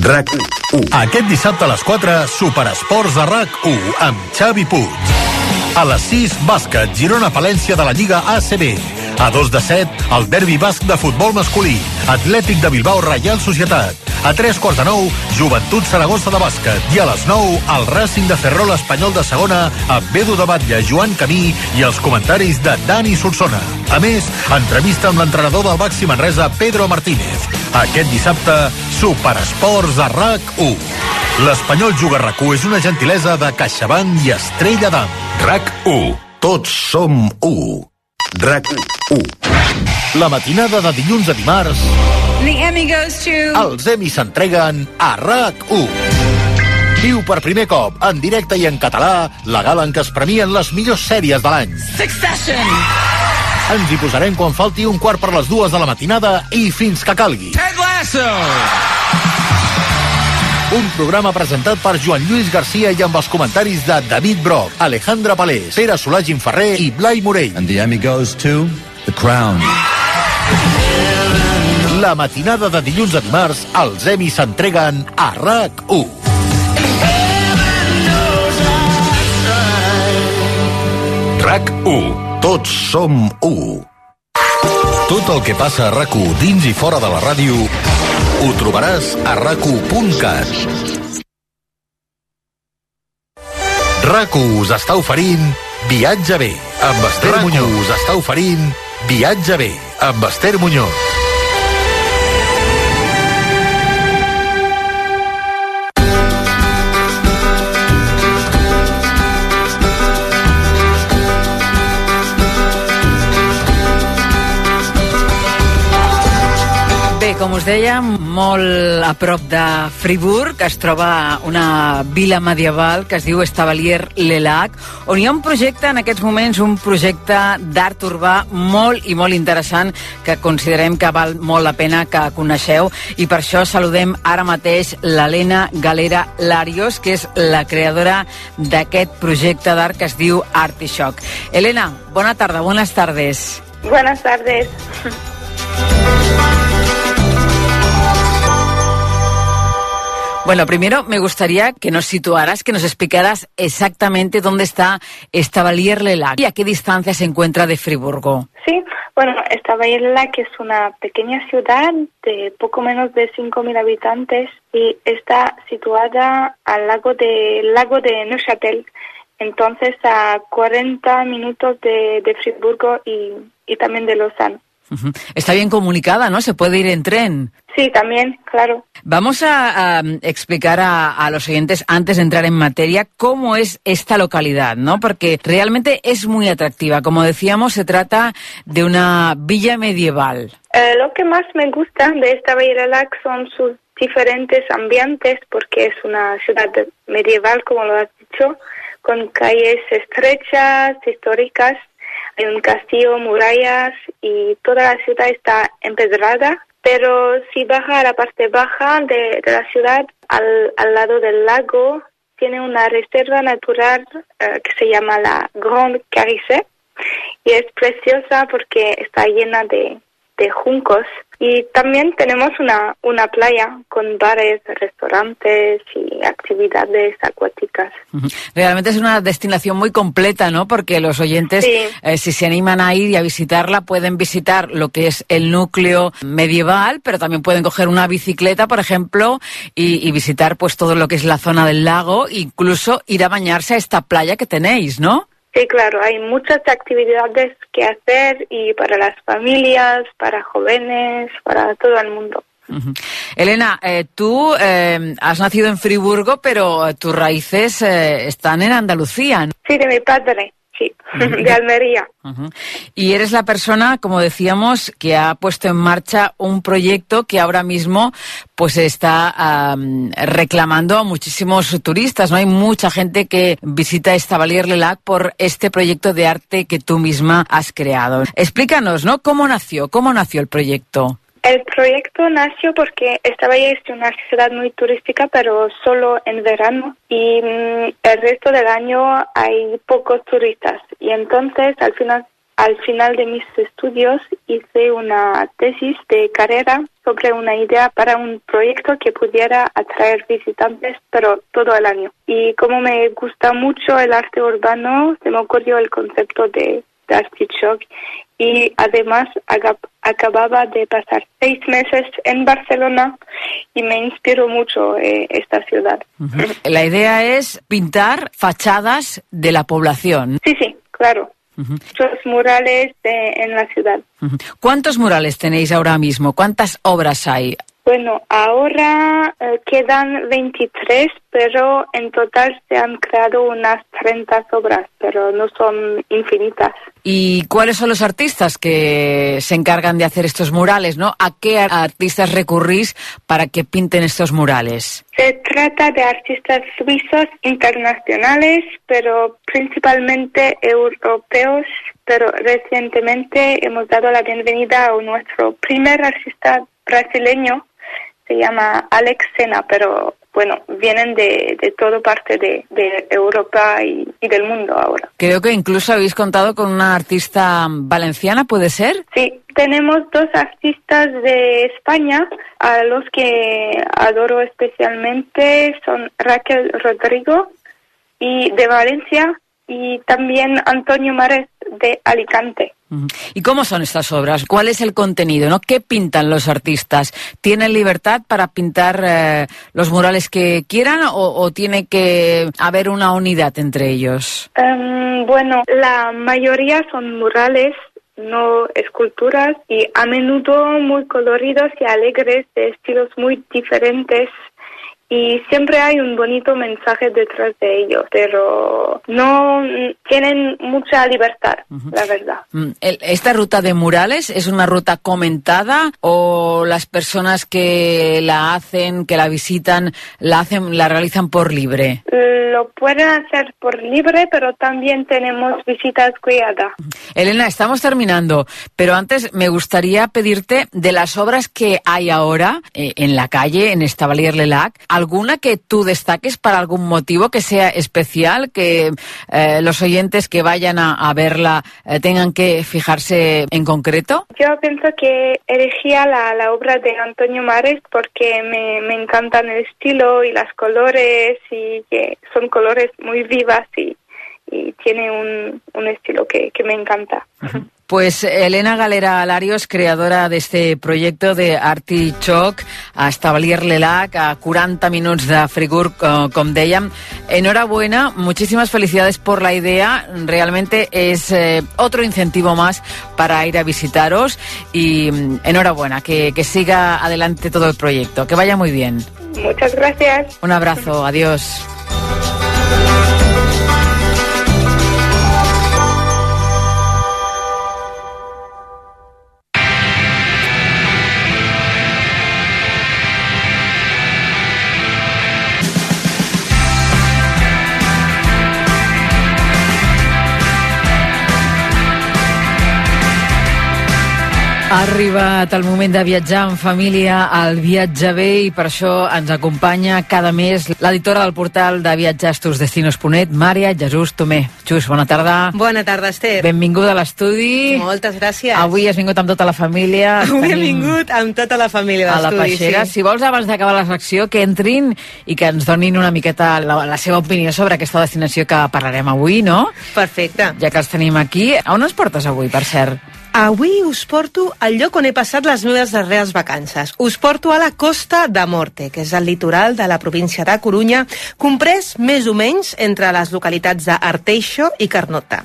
RAC1. Aquest dissabte a les 4, Superesports a RAC1 amb Xavi Puig. A les 6, bàsquet, Girona-Palència de la Lliga ACB. A dos de set, el derbi basc de futbol masculí. Atlètic de Bilbao Reial Societat. A tres quarts de nou, Joventut Saragossa de bàsquet. I a les nou, el Racing de Ferrol Espanyol de segona amb Bedu de Batlle, Joan Camí i els comentaris de Dani Solsona. A més, entrevista amb l'entrenador del Baxi Manresa, Pedro Martínez. Aquest dissabte, Superesports a RAC1. L'Espanyol Juga RAC1 és una gentilesa de CaixaBank i Estrella d'Am. RAC1. Tots som 1. RAC1. La matinada de dilluns a dimarts... The Emmy goes to... Els Emmy s'entreguen a RAC1. Viu per primer cop, en directe i en català, la gala en què es premien les millors sèries de l'any. Succession. Ens hi posarem quan falti un quart per les dues de la matinada i fins que calgui. Ted Lasso. Un programa presentat per Joan Lluís Garcia i amb els comentaris de David Broc, Alejandra Palés, Pere Solà Ginferrer i Blai Morell. And the Emmy goes to The Crown. La matinada de dilluns a dimarts, els Emmy s'entreguen a RAC1. RAC1. Tots som 1. Tot el que passa a RAC1 dins i fora de la ràdio ho trobaràs a rac1.cat. RAC1 us està oferint Viatge bé amb Esther Muñoz. us està oferint Viatge bé amb Esther Muñoz. Com us dèiem, molt a prop de Friburg es troba una vila medieval que es diu Estevalier-le-Lac, on hi ha un projecte en aquests moments, un projecte d'art urbà molt i molt interessant que considerem que val molt la pena que coneixeu i per això saludem ara mateix l'Helena Galera Larios, que és la creadora d'aquest projecte d'art que es diu Artishock. Helena, bona tarda, buenas tardes. Buenas tardes. Bueno, primero me gustaría que nos situaras, que nos explicaras exactamente dónde está Estavayer-le-Lac y a qué distancia se encuentra de Friburgo. Sí, bueno, Estavayer-le-Lac es una pequeña ciudad de poco menos de 5.000 habitantes y está situada al lago de, lago de Neuchâtel, entonces a 40 minutos de, de Friburgo y, y también de Lausanne. Está bien comunicada, ¿no? Se puede ir en tren. Sí, también, claro. Vamos a, a, explicar a, a, los oyentes, antes de entrar en materia, cómo es esta localidad, ¿no? Porque realmente es muy atractiva. Como decíamos, se trata de una villa medieval. Eh, lo que más me gusta de esta Lac son sus diferentes ambientes, porque es una ciudad medieval, como lo has dicho, con calles estrechas, históricas, hay un castillo, murallas y toda la ciudad está empedrada. Pero si baja a la parte baja de, de la ciudad, al, al, lado del lago, tiene una reserva natural eh, que se llama la Grande Carissé y es preciosa porque está llena de, de juncos. Y también tenemos una, una playa con bares, restaurantes y actividades acuáticas. Realmente es una destinación muy completa, ¿no? Porque los oyentes, Sí. eh, si se animan a ir y a visitarla, pueden visitar lo que es el núcleo medieval, pero también pueden coger una bicicleta, por ejemplo, y, y visitar pues todo lo que es la zona del lago, incluso ir a bañarse a esta playa que tenéis, ¿no? Sí, claro, hay muchas actividades que hacer y para las familias, para jóvenes, para todo el mundo. Elena, eh, tú eh, has nacido en Friburgo, pero tus raíces eh, están en Andalucía. ¿no? Sí, de mi padre, sí, (laughs) de Almería. Y eres la persona, como decíamos, que ha puesto en marcha un proyecto que ahora mismo pues está am, reclamando a muchísimos turistas. No hay mucha gente que visita Estavayer-le-Lac por este proyecto de arte que tú misma has creado. Explícanos, ¿no? ¿Cómo nació? ¿Cómo nació el proyecto? El proyecto nació porque Estavayer es una ciudad muy turística, pero solo en verano y mm, el resto del año hay pocos turistas. Y entonces, al final, al final de mis estudios hice una tesis de carrera sobre una idea para un proyecto que pudiera atraer visitantes, pero todo el año. Y como me gusta mucho el arte urbano, se me ocurrió el concepto de, y además acababa de pasar seis meses en Barcelona y me inspiró mucho eh, esta ciudad. La idea es pintar fachadas de la población. Sí, sí, claro. Muchos murales de- en la ciudad. ¿Cuántos murales tenéis ahora mismo? ¿Cuántas obras hay? Bueno, ahora eh, quedan 23, pero en total se han creado unas 30 obras, pero no son infinitas. ¿Y cuáles son los artistas que se encargan de hacer estos murales? ¿no? ¿A qué ar- artistas recurrís para que pinten estos murales? Se trata de artistas suizos internacionales, pero principalmente europeos, pero recientemente hemos dado la bienvenida a nuestro primer artista brasileño, se llama Alex Sena, pero bueno, vienen de, de toda parte de, de Europa y, y del mundo ahora. Creo que incluso habéis contado con una artista valenciana, ¿puede ser? Sí, tenemos dos artistas de España a los que adoro especialmente, son Raquel Rodrigo y de Valencia y también Antonio Mares de Alicante. ¿Y cómo son estas obras? ¿Cuál es el contenido? ¿no? ¿Qué pintan los artistas? ¿Tienen libertad para pintar eh, los murales que quieran o, o tiene que haber una unidad entre ellos? Em, bueno, la mayoría son murales, no esculturas, y a menudo muy coloridos y alegres, de estilos muy diferentes. Y siempre hay un bonito mensaje detrás de ellos, pero no tienen mucha libertad, la verdad. Mm, ¿Esta ruta de murales es una ruta comentada o las personas que la hacen, que la visitan, la hacen, la realizan por libre? Lo pueden hacer por libre, pero también tenemos visitas guiadas. Elena, estamos terminando, pero antes me gustaría pedirte de las obras que hay ahora eh, en la calle, en Estabilier Lelac, alguna que tú destaques para algún motivo que sea especial, que eh, los oyentes que vayan a, a verla eh, tengan que fijarse en concreto. Yo pienso que elegía la, la obra de Antonio Mares porque me, me encantan el estilo y las colores y que son colores muy vivas y, y tiene un, un estilo que, que me encanta. Pues Elena Galera Alarios, creadora de este proyecto de Artichoc a Establir l'ELAC a 40 minuts de Frigur, com dèiem. Enhorabuena, muchísimas felicidades por la idea. Realmente es eh, otro incentivo más para ir a visitaros y mm, enhorabuena, que, que siga adelante todo el proyecto. Que vaya muy bien. Muchas gracias. Un abrazo, adiós. Ha arribat el moment de viatjar en família al Viatge Bé i per això ens acompanya cada mes l'editora del portal de viatges tusdestinos.net, Mària Jesús Tomé. Jus, bona tarda. Bona tarda, Esther. Benvinguda a l'estudi. Moltes gràcies. Avui has vingut amb tota la família. Avui Tenim vingut amb tota la família a la d'estudi. peixera. Sí. Si vols, abans d'acabar la secció, que entrin i que ens donin una miqueta la, la seva opinió sobre aquesta destinació que parlarem avui, no? Perfecte. Ja que els tenim aquí. A on ens portes avui, per cert? Avui us porto al lloc on he passat les meves darreres vacances. Us porto a la Costa de Morte, que és el litoral de la província de Corunya, comprès més o menys entre les localitats d'Arteixo i Carnota.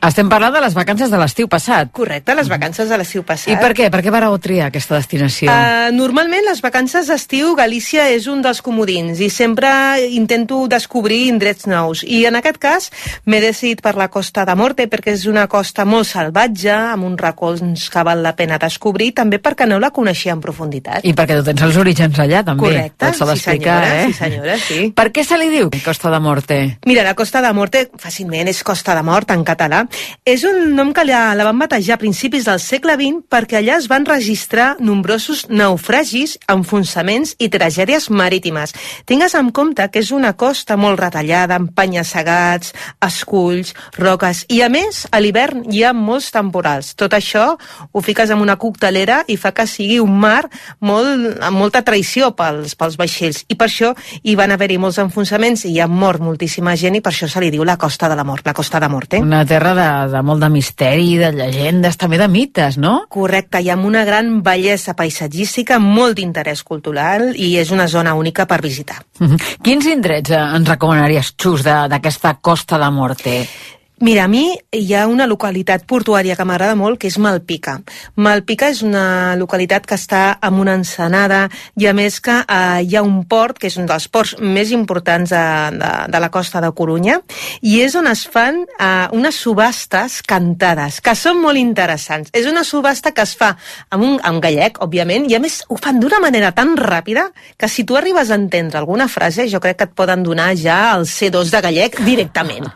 Estem parlant de les vacances de l'estiu passat. Correcte, les vacances de l'estiu passat. I per què? Per què vareu triar aquesta destinació? Uh, normalment les vacances d'estiu Galícia és un dels comodins i sempre intento descobrir indrets nous i en aquest cas m'he decidit per la Costa de Morte perquè és una costa molt salvatge amb uns racons que val la pena descobrir també perquè no la coneixia en profunditat. I perquè tu tens els orígens allà, també. Correcte, sí senyora, eh? sí senyora, sí. Per què se li diu Costa de Morte? Mira, la Costa de Morte, fàcilment, és Costa de Mort en català, És un nom que la, la van batejar a principis del segle XX perquè allà es van registrar nombrosos naufragis, enfonsaments i tragèdies marítimes. Tingues en compte que és una costa molt retallada, amb penya-segats, esculls, roques, i a més, a l'hivern hi ha molts temporals. Tot això ho fiques en una coctelera i fa que sigui un mar molt, amb molta traïció pels, pels vaixells. I per això hi van haver-hi molts enfonsaments i hi ha mort moltíssima gent i per això se li diu la costa de la mort, la costa de mort, eh? Una terra de, de molt de misteri, de llegendes, també de mites, no? Correcte, i amb una gran bellesa paisatgística, molt d'interès cultural i és una zona única per visitar. Mm -hmm. Quins indrets eh, ens recomanaries, Xus, d'aquesta costa de Morte? Mira, a mi hi ha una localitat portuària que m'agrada molt, que és Malpica. Malpica és una localitat que està amb una ensenada i a més que eh, hi ha un port, que és un dels ports més importants de, de, de la costa de Corunya, i és on es fan eh, unes subhastes cantades, que són molt interessants. És una subhasta que es fa amb un amb gallec, òbviament, i a més ho fan d'una manera tan ràpida que si tu arribes a entendre alguna frase, jo crec que et poden donar ja el C2 de gallec directament.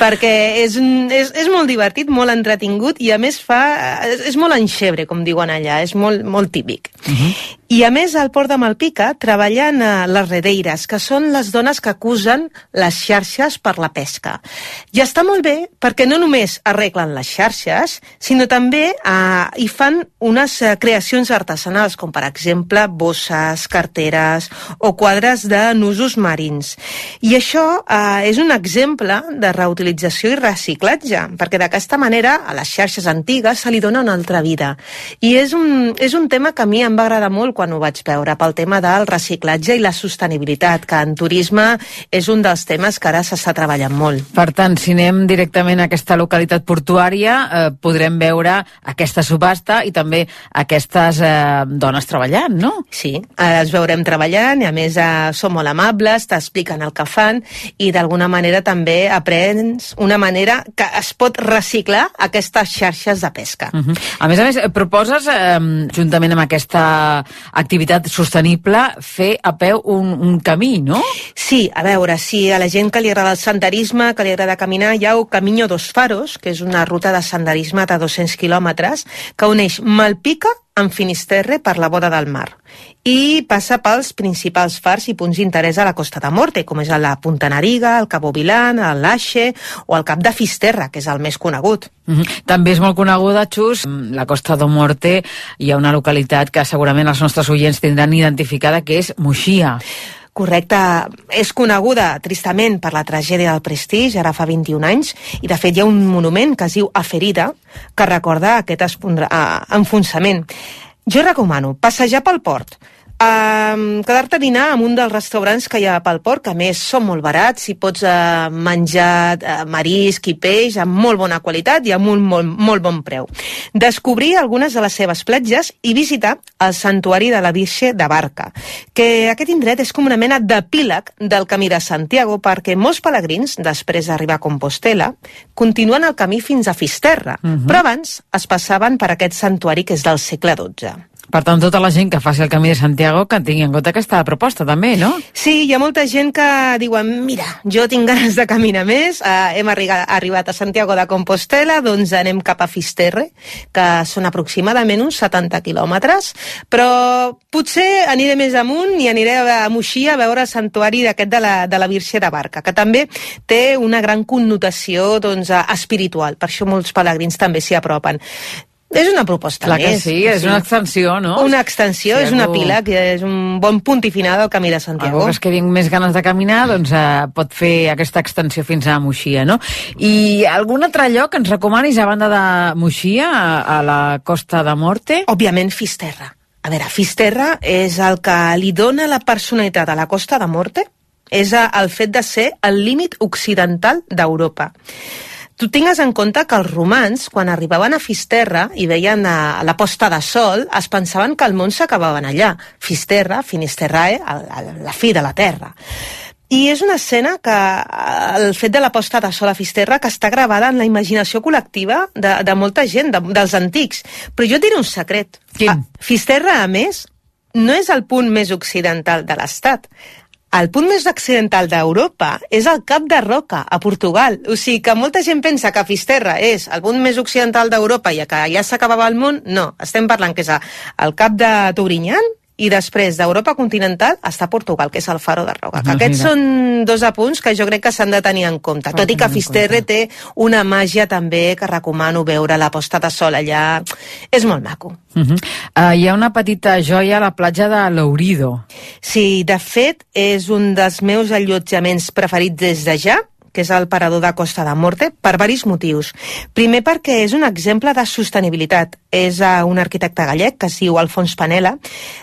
perquè és, és, és molt divertit, molt entretingut i a més fa, és, és molt enxebre, com diuen allà, és molt, molt típic. Uh -huh. I a més al port de Malpica treballen a les redeires, que són les dones que acusen les xarxes per la pesca. I està molt bé perquè no només arreglen les xarxes, sinó també eh, hi fan unes eh, creacions artesanals, com per exemple bosses, carteres o quadres de nusos marins. I això eh, és un exemple de reutilització i reciclatge, perquè d'aquesta manera a les xarxes antigues se li dona una altra vida. I és un, és un tema que a mi em va agradar molt quan ho vaig veure, pel tema del reciclatge i la sostenibilitat, que en turisme és un dels temes que ara s'està treballant molt. Per tant, si anem directament a aquesta localitat portuària, eh, podrem veure aquesta subhasta i també aquestes eh, dones treballant, no? Sí, eh, els veurem treballant i a més eh, són molt amables, t'expliquen el que fan i d'alguna manera també aprens una manera que es pot reciclar aquestes xarxes de pesca. Uh -huh. A més a més, proposes, eh, juntament amb aquesta activitat sostenible, fer a peu un, un camí, no? Sí, a veure, si a la gent que li agrada el senderisme, que li agrada caminar, hi ha el Camino dos Faros, que és una ruta de senderisme de 200 quilòmetres, que uneix Malpica amb Finisterre per la boda del mar i passa pels principals fars i punts d'interès a la Costa de Morte, com és la Punta Nariga, el Cabo Vilan, el Laxe o el Cap de Fisterra, que és el més conegut. Mm -hmm. També és molt coneguda, Xus, la Costa de Morte hi ha una localitat que segurament els nostres oients tindran identificada, que és Muixia. Correcte. És coneguda, tristament, per la tragèdia del Prestige, ara fa 21 anys, i de fet hi ha un monument que es diu Aferida, que recorda aquest enfonsament. Jo recomano passejar pel port, Um, quedar-te a dinar en un dels restaurants que hi ha pel port, que a més són molt barats i pots uh, menjar uh, marisc i peix amb molt bona qualitat i amb un molt, molt bon preu. Descobrir algunes de les seves platges i visitar el santuari de la Virge de Barca, que aquest indret és com una mena d'epíleg del camí de Santiago perquè molts pelegrins, després d'arribar a Compostela, continuen el camí fins a Fisterra, uh -huh. però abans es passaven per aquest santuari que és del segle XII. Per tant, tota la gent que faci el camí de Santiago que tingui en compte aquesta proposta també, no? Sí, hi ha molta gent que diuen mira, jo tinc ganes de caminar més, eh, hem arribat, arribat a Santiago de Compostela, doncs anem cap a Fisterre, que són aproximadament uns 70 quilòmetres, però potser aniré més amunt i aniré a Moixí a veure el santuari d'aquest de, la, de la Virge de Barca, que també té una gran connotació doncs, espiritual, per això molts pelegrins també s'hi apropen. És una proposta Clar més. que sí, és sí. una extensió, no? Una extensió, sí, és una pila, que és un bon punt i final del Camí de Santiago. Algú que amb més ganes de caminar, doncs eh, pot fer aquesta extensió fins a Moixia, no? I algun altre lloc que ens recomanis a banda de Moixia, a, a la Costa de Morte? Òbviament Fisterra. A veure, Fisterra és el que li dona la personalitat a la Costa de Morte, és el fet de ser el límit occidental d'Europa. Tu tingues en compte que els romans, quan arribaven a Fisterra i veien a la posta de sol, es pensaven que el món s'acabaven allà. Fisterra, Finisterrae, la fi de la terra. I és una escena que el fet de la posta de sol a Fisterra que està gravada en la imaginació col·lectiva de, de molta gent, de, dels antics. Però jo et diré un secret. Quin? Fisterra, a més, no és el punt més occidental de l'estat. El punt més occidental d'Europa és el Cap de Roca, a Portugal. O sigui que molta gent pensa que Fisterra és el punt més occidental d'Europa i que ja s'acabava el món. No, estem parlant que és el Cap de Torinyan, i després d'Europa continental està Portugal, que és el Faro de Roca. Que aquests són dos apunts que jo crec que s'han de tenir en compte. Tot i que Fisterre té una màgia també que recomano veure la posta de sol allà. És molt maco. Uh -huh. uh, hi ha una petita joia a la platja de Lourido. Sí, de fet, és un dels meus allotjaments preferits des de ja que és el parador de Costa de Morte, per varis motius. Primer perquè és un exemple de sostenibilitat. És uh, un arquitecte gallec que es diu Alfons Panela.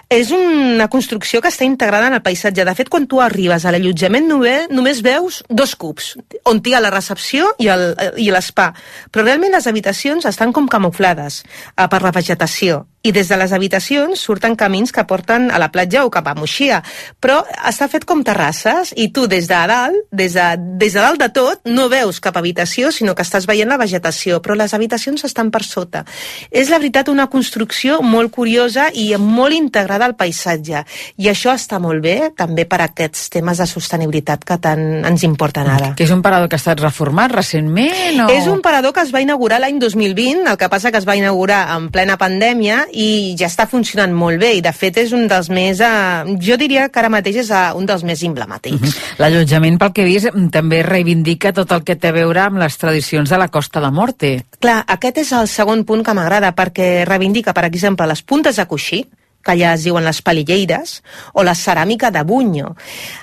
És una construcció que està integrada en el paisatge. De fet, quan tu arribes a l'allotjament només, veus dos cubs, on hi ha la recepció i l'espa. Però realment les habitacions estan com camuflades uh, per la vegetació i des de les habitacions surten camins que porten a la platja o cap a Moixia, però està fet com terrasses i tu des de dalt, des de, des de dalt de tot, no veus cap habitació, sinó que estàs veient la vegetació, però les habitacions estan per sota. És la veritat una construcció molt curiosa i molt integrada al paisatge, i això està molt bé també per aquests temes de sostenibilitat que tant ens importen ara. Que és un parador que ha estat reformat recentment? O... És un parador que es va inaugurar l'any 2020, el que passa que es va inaugurar en plena pandèmia i ja està funcionant molt bé i de fet és un dels més, eh, jo diria que ara mateix és eh, un dels més emblemàtics. -huh. L'allotjament, pel que he vist, també reivindica tot el que té a veure amb les tradicions de la Costa de Morte. Clar, aquest és el segon punt que m'agrada perquè reivindica, per exemple, les puntes de coixí, que allà es diuen les palilleires, o la ceràmica de Bunyo.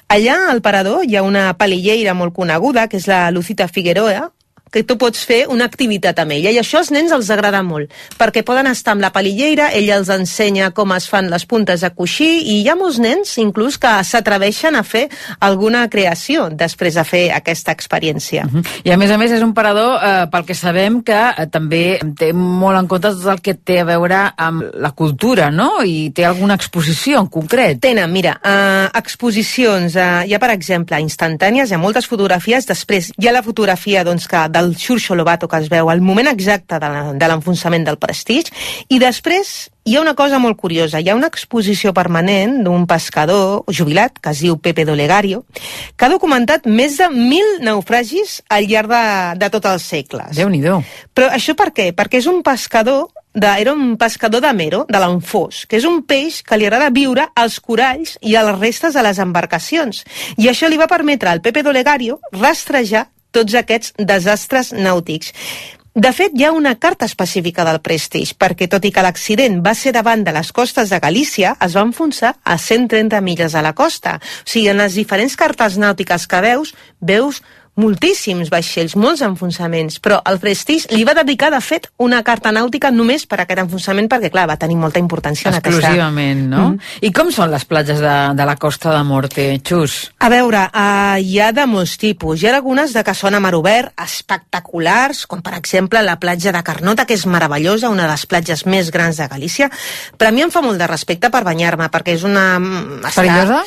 Allà al Parador hi ha una palilleira molt coneguda, que és la Lucita Figueroa, que tu pots fer una activitat amb ella i això als nens els agrada molt perquè poden estar amb la palilleira, ella els ensenya com es fan les puntes a coixí i hi ha molts nens inclús que s'atreveixen a fer alguna creació després de fer aquesta experiència. Uh -huh. I a més a més és un parador eh, pel que sabem que eh, també té molt en compte tot el que té a veure amb la cultura, no? I té alguna exposició en concret. Tenen, mira, eh, exposicions, eh, hi ha per exemple instantànies, hi ha moltes fotografies, després hi ha la fotografia doncs, que del el Xurxo Lobato que es veu, el moment exacte de l'enfonsament del Prestige, i després hi ha una cosa molt curiosa. Hi ha una exposició permanent d'un pescador jubilat, que es diu Pepe Dolegario, que ha documentat més de mil naufragis al llarg de, de tots els segles. déu nhi Però això per què? Perquè és un pescador de, era un pescador de mero, de l'enfós, que és un peix que li agrada viure als coralls i a les restes de les embarcacions. I això li va permetre al Pepe Dolegario rastrejar tots aquests desastres nàutics. De fet, hi ha una carta específica del Prestige, perquè tot i que l'accident va ser davant de les costes de Galícia, es va enfonsar a 130 milles a la costa. O sigui, en les diferents cartes nàutiques que veus, veus moltíssims vaixells, molts enfonsaments, però el Prestige li va dedicar, de fet, una carta nàutica només per a aquest enfonsament, perquè, clar, va tenir molta importància en aquesta... Exclusivament, no? Mm. I com són les platges de, de la Costa de Morte, Xus? A veure, uh, hi ha de molts tipus. Hi ha algunes de que són a mar obert, espectaculars, com per exemple la platja de Carnota, que és meravellosa, una de les platges més grans de Galícia, però a mi em fa molt de respecte per banyar-me, perquè és una... Perillosa?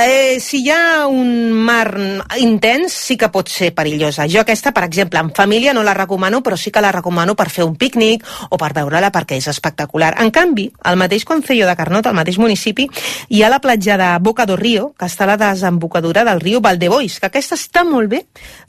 Eh, si hi ha un mar intens, sí que pot ser perillosa. Jo aquesta, per exemple, en família no la recomano, però sí que la recomano per fer un pícnic o per veure-la perquè és espectacular. En canvi, el mateix Concello de Carnot, al mateix municipi, hi ha la platja de Boca do Río, que està a la desembocadura del riu Valdebois, que aquesta està molt bé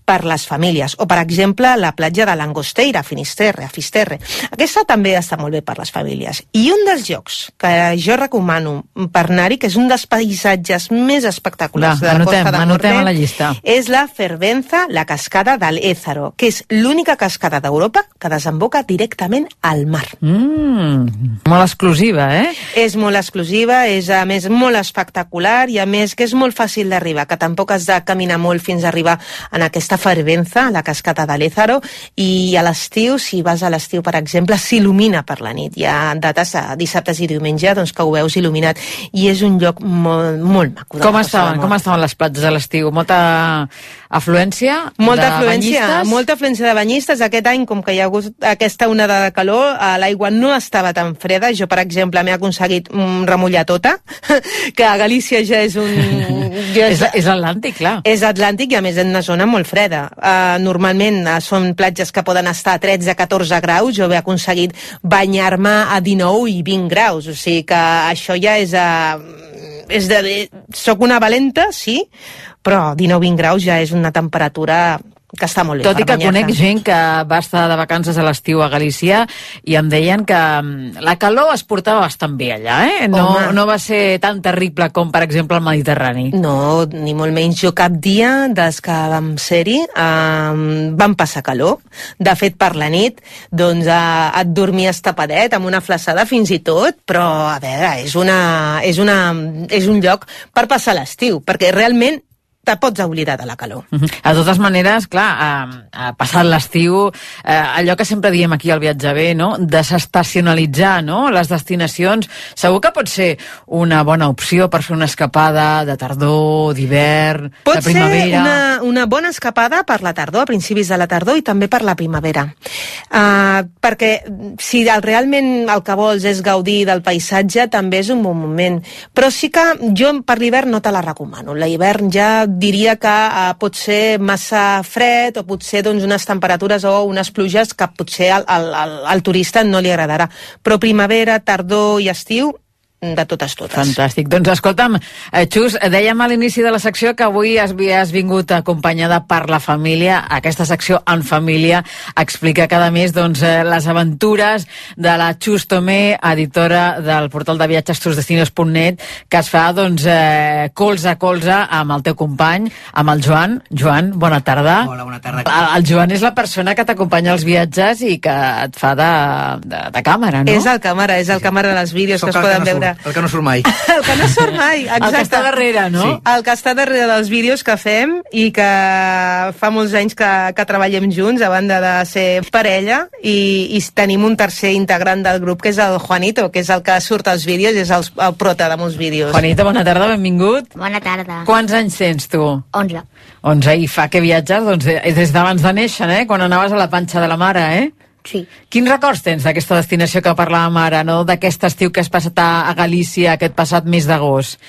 per les famílies. O, per exemple, la platja de l'Angosteira, Finisterre, a Fisterre. Aquesta també està molt bé per les famílies. I un dels llocs que jo recomano per anar-hi, que és un dels paisatges més espectaculars Va, de la Costa de Morte, a la llista. és la Fervenza, la cascada del Ézaro, que és l'única cascada d'Europa que desemboca directament al mar. Mm, molt exclusiva, eh? És molt exclusiva, és a més molt espectacular i a més que és molt fàcil d'arribar, que tampoc has de caminar molt fins a arribar en aquesta fervenza, la cascata de l'Ézaro, i a l'estiu, si vas a l'estiu, per exemple, s'il·lumina per la nit. Hi ha dates, a dissabtes i diumenge, doncs que ho veus il·luminat, i és un lloc molt, molt maco. Com estaven, com estaven les platges a l'estiu? Molta afluència molta de afluència, banyistes? Molta afluència de banyistes. Aquest any, com que hi ha hagut aquesta onada de calor, eh, l'aigua no estava tan freda. Jo, per exemple, m'he aconseguit mm, remullar tota, (laughs) que a Galícia ja és un... (laughs) Ja és, és Atlàntic, clar. És Atlàntic i, a més, en una zona molt freda. Uh, normalment uh, són platges que poden estar a 13-14 graus. Jo he aconseguit banyar-me a 19 i 20 graus. O sigui que això ja és... Uh, és de, soc una valenta, sí, però 19-20 graus ja és una temperatura que està molt bé Tot i que conec gent que va estar de vacances a l'estiu a Galícia i em deien que mm, la calor es portava bastant bé allà, eh? No, Home. no va ser tan terrible com, per exemple, el Mediterrani. No, ni molt menys. Jo cap dia, des que vam ser-hi, eh, vam passar calor. De fet, per la nit, doncs eh, et dormies tapadet, amb una flaçada fins i tot, però, a veure, és, una, és, una, és un lloc per passar l'estiu, perquè realment te pots oblidar de la calor. Mhm. De totes maneres, clar, eh, eh, passat l'estiu, eh, allò que sempre diem aquí al Viatge B, no? desestacionalitzar no? les destinacions, segur que pot ser una bona opció per fer una escapada de tardor, d'hivern, Pot de ser primavera... una, una bona escapada per la tardor, a principis de la tardor i també per la primavera. Uh, perquè si realment el que vols és gaudir del paisatge, també és un bon moment. Però sí que jo per l'hivern no te la recomano. L'hivern ja diria que uh, pot ser massa fred o potser doncs, unes temperatures o unes pluges que potser al, al, al, al turista no li agradarà. Però primavera, tardor i estiu, de totes totes. Fantàstic. Doncs escolta'm, eh, Xus, dèiem a l'inici de la secció que avui has, has vingut acompanyada per la família. Aquesta secció en família explica cada mes doncs, eh, les aventures de la Xus Tomé, editora del portal de viatges tusdestinos.net, que es fa doncs, eh, colze a colze amb el teu company, amb el Joan. Joan, bona tarda. Hola, bona tarda. El, el Joan és la persona que t'acompanya als viatges i que et fa de, de, de càmera, no? És el càmera, és el càmera dels vídeos Sóc que es poden no veure. (laughs) El que no surt mai. El que no surt mai, exacte. El que està darrere, no? Sí. El que està darrere dels vídeos que fem i que fa molts anys que, que treballem junts, a banda de ser parella, i, i tenim un tercer integrant del grup, que és el Juanito, que és el que surt als vídeos, és el, el prota de molts vídeos. Juanita, bona tarda, benvingut. Bona tarda. Quants anys tens tu? 11. 11 i fa que viatges doncs, eh, des d'abans de néixer, eh? quan anaves a la panxa de la mare, eh? Sí. Quins records tens d'aquesta destinació que parlàvem ara, no? d'aquest estiu que has passat a, a Galícia aquest passat mes d'agost?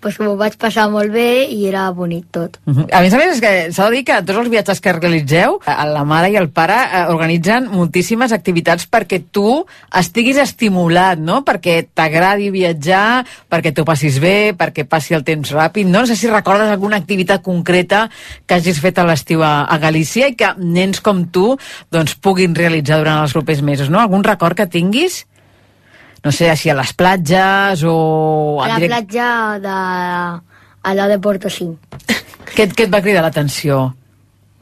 Pues m'ho vaig passar molt bé i era bonic tot. Uh -huh. A més a més, és que s'ha de dir que tots els viatges que realitzeu, la mare i el pare eh, organitzen moltíssimes activitats perquè tu estiguis estimulat, no? Perquè t'agradi viatjar, perquè t'ho passis bé, perquè passi el temps ràpid, no? No sé si recordes alguna activitat concreta que hagis fet a l'estiu a, a Galícia i que nens com tu doncs, puguin realitzar durant els propers mesos, no? Algun record que tinguis? No sé, si a les platges o... A la direct- platja de... a la de Portosí, Què, et- què et va cridar l'atenció?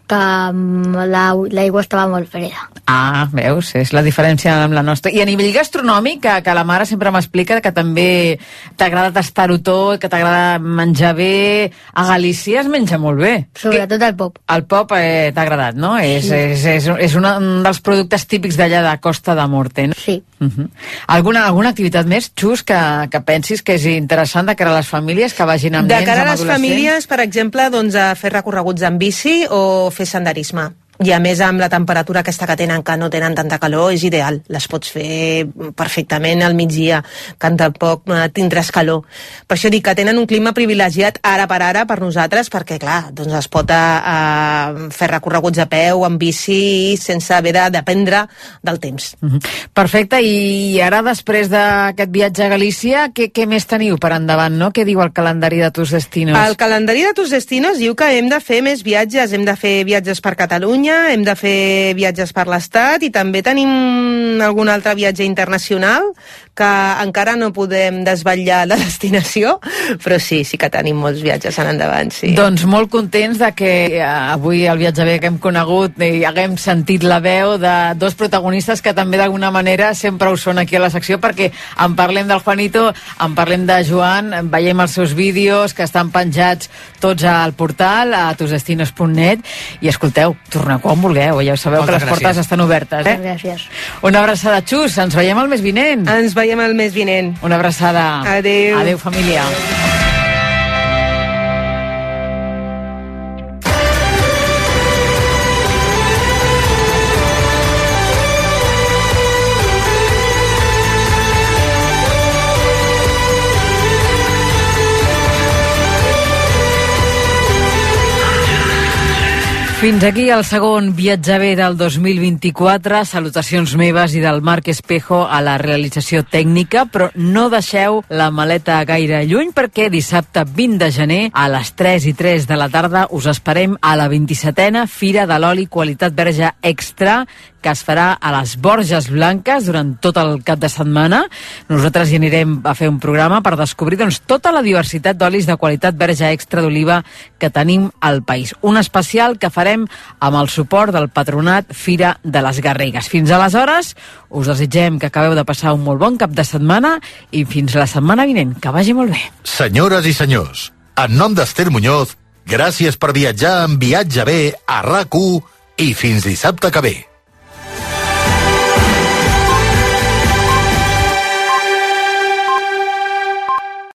Que mm, la- l'aigua estava molt freda. Ah, veus, és la diferència amb la nostra. I a nivell gastronòmic, que, que la mare sempre m'explica que també t'agrada tastar-ho tot, que t'agrada menjar bé, a Galícia es menja molt bé. Sobretot el pop. El pop eh, t'ha agradat, no? És, Sí. és, és, és una, un dels productes típics d'allà de Costa de Morte, no? Sí. Uh -huh. alguna, alguna activitat més, Xus, que, que pensis que és interessant de cara a les famílies que vagin amb De nens, cara a les famílies, per exemple, doncs, a fer recorreguts en bici o fer senderisme. I a més amb la temperatura aquesta que tenen, que no tenen tanta calor, és ideal. Les pots fer perfectament al migdia, que tampoc eh, tindràs calor. Per això dic que tenen un clima privilegiat ara per ara per nosaltres, perquè clar, doncs es pot eh, eh, fer recorreguts a peu, en bici, sense haver de dependre del temps. Mhm. Perfecte, i ara després d'aquest viatge a Galícia, què, què més teniu per endavant, no? Què diu el calendari de tus destinos? El calendari de tus destinos diu que hem de fer més viatges, hem de fer viatges per Catalunya, hem de fer viatges per l'Estat i també tenim algun altre viatge internacional que encara no podem desvetllar la (laughs) destinació, però sí, sí que tenim molts viatges en endavant, sí. Doncs molt contents de que eh, avui al viatge bé que hem conegut i haguem sentit la veu de dos protagonistes que també d'alguna manera sempre ho són aquí a la secció perquè en parlem del Juanito, en parlem de Joan, veiem els seus vídeos que estan penjats tots al portal a tusdestinos.net i escolteu, torneu quan vulgueu, ja ho sabeu Moltes que les portes gràcies. estan obertes. Eh? Gràcies. Una abraçada, Xus, ens veiem el mes vinent. Ens veiem el mes vinent. Una abraçada. Adéu. Adéu, família. Fins aquí el segon viatge bé del 2024. Salutacions meves i del Marc Espejo a la realització tècnica, però no deixeu la maleta gaire lluny perquè dissabte 20 de gener a les 3 i 3 de la tarda us esperem a la 27a Fira de l'Oli Qualitat Verge Extra que es farà a les Borges Blanques durant tot el cap de setmana. Nosaltres hi anirem a fer un programa per descobrir doncs, tota la diversitat d'olis de qualitat verge extra d'oliva que tenim al país. Un especial que farem amb el suport del patronat Fira de les Garrigues. Fins aleshores, us desitgem que acabeu de passar un molt bon cap de setmana i fins la setmana vinent. Que vagi molt bé. Senyores i senyors, en nom d'Ester Muñoz, gràcies per viatjar en Viatge B a rac i fins dissabte que ve.